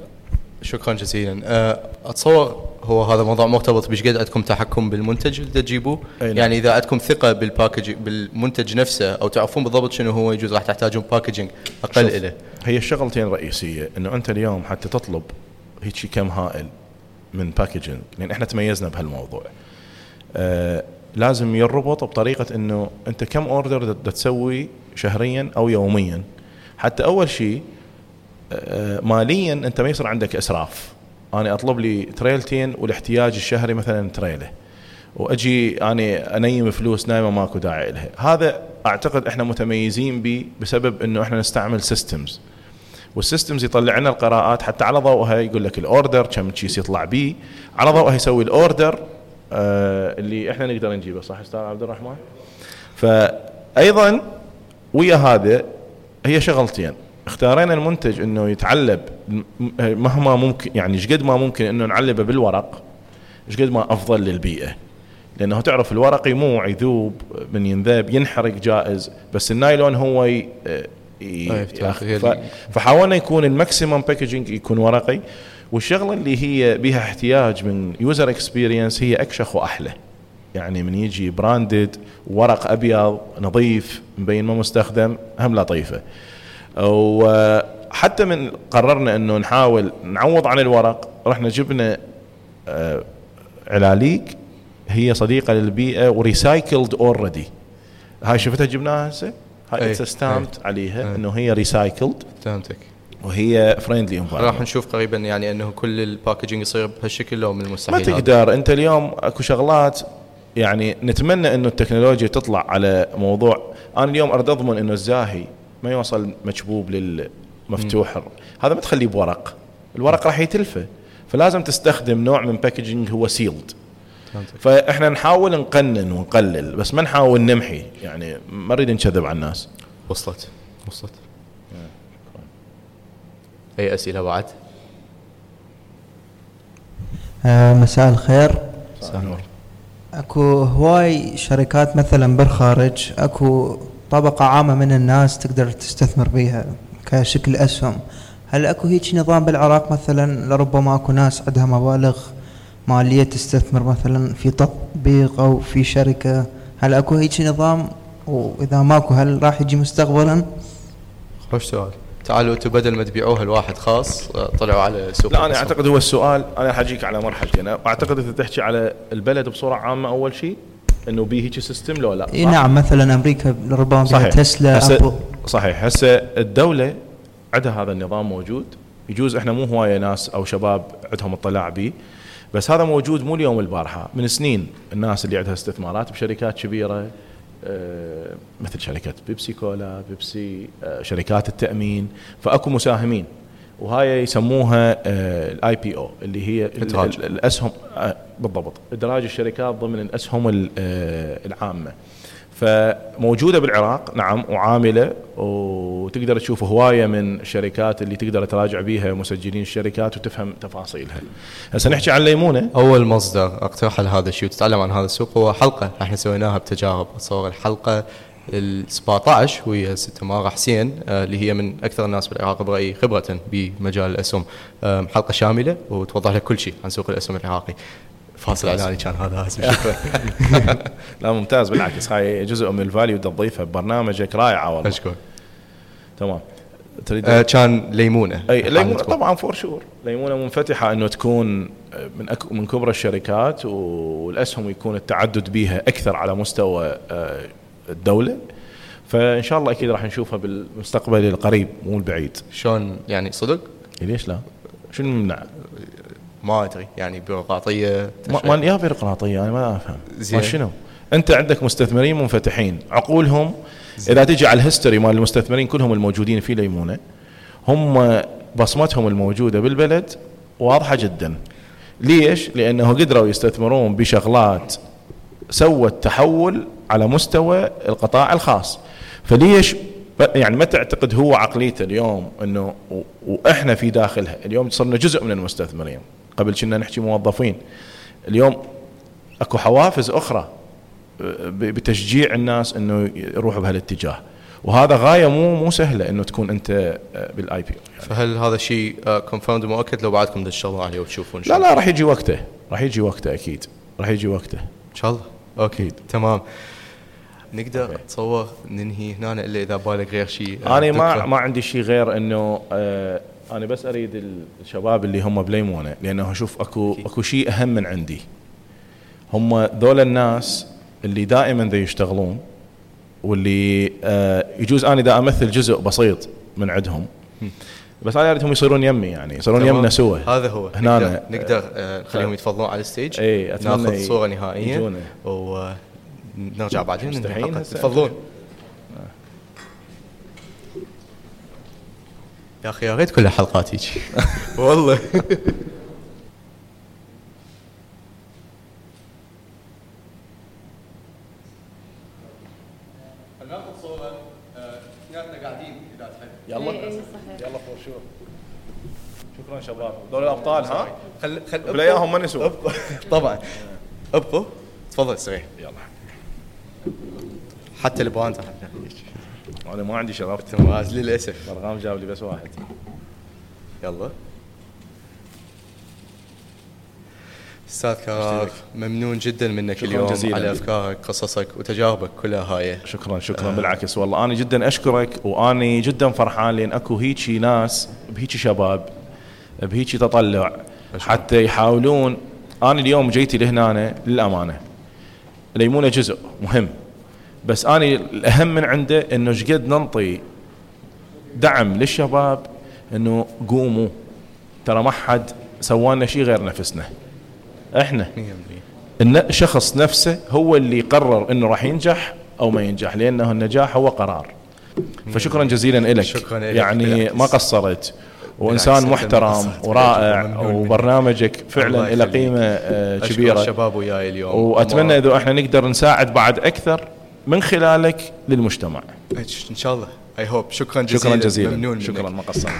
شكرا جزيلا. أه، أتصور هو هذا موضوع مرتبط بشقد عندكم تحكم بالمنتج اللي تجيبوه؟ أي نعم. يعني إذا عندكم ثقة بال package بالمنتج نفسه أو تعرفون بالضبط شنو هو يجوز راح تحتاجون packaging أقل شوف، له هي الشغلتين رئيسيه إنه أنت اليوم حتى تطلب هيك كم هائل من packaging لأن إحنا تميزنا بهالموضوع. آه لازم يربط بطريقة إنه أنت كم order تسوي شهريا أو يوميا. حتى أول شيء آه ماليا أنت ما يصير عندك إسراف. أنا أطلب لي تريلتين والاحتياج الشهري مثلا تريله. وأجي أنا أنيم فلوس نايمة ماكو داعي لها هذا أعتقد إحنا متميزين به بسبب إنه إحنا نستعمل systems وال systems يطلع لنا القراءات حتى على ضوءها يقول لك ال order كم كيس يطلع بيه على ضوءها يسوي ال order آه اللي إحنا نقدر نجيبه. صح أستاذ عبد الرحمن؟ فايضا ويا هذا هي شغلتين. اختارينا المنتج إنه يتعلب مهما ممكن يعني إيش قد ما ممكن إنه نعلبه بالورق إيش قد ما أفضل للبيئة. لأنه تعرف الورق يموع يذوب من ينذاب ينحرق جائز بس النايلون هو ي... ي... هي ف... فحاولنا يكون ال maximum packaging يكون ورقي. والشغلة اللي هي بها احتياج من user experience هي أكشخ وأحلى. يعني من يجي branded ورق أبيض نظيف مبين ما مستخدم هم لطيفة. وحتى من قررنا إنه نحاول نعوض عن الورق رحنا جبنا آه، علاليق هي صديقة للبيئة و recycled already هاي شفتها جبناها هسه هاي it's stamped إي. عليها إي. إنه هي recycled فهمتك وهي friendly راح نشوف قريبا يعني إنه كل ال packaging يصير بهالشكل لو من ما المستحيل هذا. تقدر أنت اليوم أكو شغلات يعني نتمنى إنه التكنولوجيا تطلع على موضوع أنا اليوم أريد أضمن إنه الزاهي ما يوصل مكبوب للمفتوح. هذا ما تخليه بورق. الورق راح يتلفه. فلازم تستخدم نوع من packaging هو sealed. فإحنا نحاول نقنن ونقلل بس ما نحاول نمحي. يعني ما نريد نكذب على الناس. وصلت. وصلت. أي أسئلة بعد؟ آه، مساء الخير. نور. أكو هواي شركات مثلا بالخارج أكو طبقة عامة من الناس تقدر تستثمر بيها كشكل أسهم. هل أكو هيك نظام بالعراق مثلا؟ لربما أكو ناس عندها مبالغ مالية تستثمر مثلا في تطبيق أو في شركة. هل أكو هيك نظام؟ وإذا ماكو هل راح يجي مستقبلا؟ خوش سؤال. تعالوا أنتم بدل ما تبيعوها لواحد خاص طلعوا على سوق لا أنا. أعتقد هو السؤال أنا حاجيك على مرحلتين. أعتقد أنت تحكي على البلد بصورة عامة أول شيء إنه بيه هيك system لو لا. إي صح؟ نعم مثلا أمريكا ربما صحيح. تسلا هسه صحيح. هسه الدولة عندها هذا النظام موجود. يجوز إحنا مو هواية ناس أو شباب عندهم اطلاع به بس هذا موجود مو اليوم البارحة. من سنين الناس اللي عندها استثمارات بشركات كبيرة آه، مثل شركة بيبسي كولا بيبسي آه، شركات التأمين. فأكو مساهمين. وهاي يسموها ال IPO اللي هي إدراج. ال- الأسهم. آه، بالضبط. إدراج الشركات ضمن الأسهم ال- آه، العامة. فموجودة بالعراق نعم وعاملة وتقدر تشوف هواية من الشركات اللي تقدر تراجع بيها مسجلين الشركات وتفهم تفاصيلها. هسه نحكي عن ليمونة. أول مصدر اقترح لهذا الشيء وتتعلم عن هذا السوق هو حلقة. إحنا سويناها بتجارب. اتصور الحلقة ال 17 وهي ست مارة حسين آه، اللي هي من أكثر الناس بالعراق برأيي خبرة بمجال الاسهم حلقة شاملة وتوضح لك كل شيء عن سوق الاسهم العراقي فاصل. إعلاني كان هذا شكرا لا ممتاز بالعكس هاي جزء من الفاليو تضيفها ببرنامجك رائعه والله. اشكر تمام. تريد آه، كان ليمونة أي ليمونة. طبعا فور شور ليمونة منفتحة إنه تكون من أك من كبرى الشركات والأسهم يكون التعدد بها أكثر على مستوى آه، الدولة فإن شاء الله أكيد راح نشوفها بالمستقبل القريب مو البعيد شلون يعني صدق؟ ليش لا؟ شنو يمنع؟ ما أدري يعني بيروقراطية ما يا بيروقراطية أنا ما أفهم زين. شنو؟ أنت عندك مستثمرين منفتحين عقولهم إذا تجي على الهيستوري مال المستثمرين كلهم الموجودين في ليمونة هم بصمتهم الموجودة بالبلد واضحة جدا ليش؟ لأنه قدروا يستثمرون بشغلات سوت تحول على مستوى القطاع الخاص. فليش يعني ما تعتقد هو عقليته اليوم إنه وإحنا في داخلها؟ اليوم صرنا جزء من المستثمرين قبل كنا نحكي موظفين. اليوم أكو حوافز أخرى بتشجيع الناس إنه يروحوا بهالاتجاه. وهذا غاية مو مو سهلة إنه تكون أنت بال IP فهل هذا شيء confirmed ومؤكد؟ لو بعدكم تشتغلون عليه وتشوفون لا لا راح يجي وقته. راح يجي وقته أكيد. راح يجي وقته. إن شاء الله. okay تمام. نقدر اتصور ننهي هنا إلا إذا بالك غير شيء آه، أنا ما. ما عندي شيء غير إنه آه أنا بس أريد الشباب اللي هم بليمونة لأنه أشوف أكو أكو شيء أهم من عندي. هم ذول الناس اللي دائما ذا يشتغلون واللي آه يجوز أنا إذا أمثل جزء بسيط من عندهم بس أنا اريدهم يصيرون يمي يعني يصيرون. يمنا سوا هذا هو. هنا. نقدر, نقدر نخليهم يتفضلون على ال stage إي أتمنى ناخذ صورة نهائية. يجونا. ونرجع بعدين ننهي مستحيل. تفضلون. يا أخي يا ريت كل الحلقات هيك والله. ناخذ صوره اثنيناتنا قاعدين اذا تحب يلا يلا فور شور شكرا شباب. دول الأبطال ها؟ خل خل بلا أياهم ما نسوا طبعا. أبقوا. تفضل سريع. يلا. حتى راح نخليك أنا ما عندي شرف تماز للأسف. مرغام جاب لي بس واحد. يلا. أستاذ كراف ممنون جدا منك اليوم جزيلاً. على أفكارك قصصك وتجاربك كلها هاي. شكرا شكرا بالعكس. والله أنا جدا أشكرك وأني جدا فرحان لأن أكو هيجي ناس بهيجي شباب بهيجي تطلع. حتى يحاولون. أنا اليوم جيتي لهنا للأمانة. ليمونه جزء مهم. بس أنا الأهم من عنده إنه إيش قد ننطي دعم للشباب إنه قوموا. ترى ما حد سوانا شيء غير نفسنا. إحنا. الشخص نفسه هو اللي يقرر إنه راح ينجح أو ما ينجح لأنه النجاح هو قرار. فشكرا جزيلا لك شكراً يعني. ما قصرت. وانسان محترم. ورائع. وبرنامجك فعلا له. قيمه آه، أشكر كبيره الشباب وياي اليوم واتمنى اذا إحنا نقدر نساعد بعد أكثر من خلالك للمجتمع ان شاء الله اي هوب شكرا جزيلا شكرا جزيلا ممنون شكرا. ما قصرت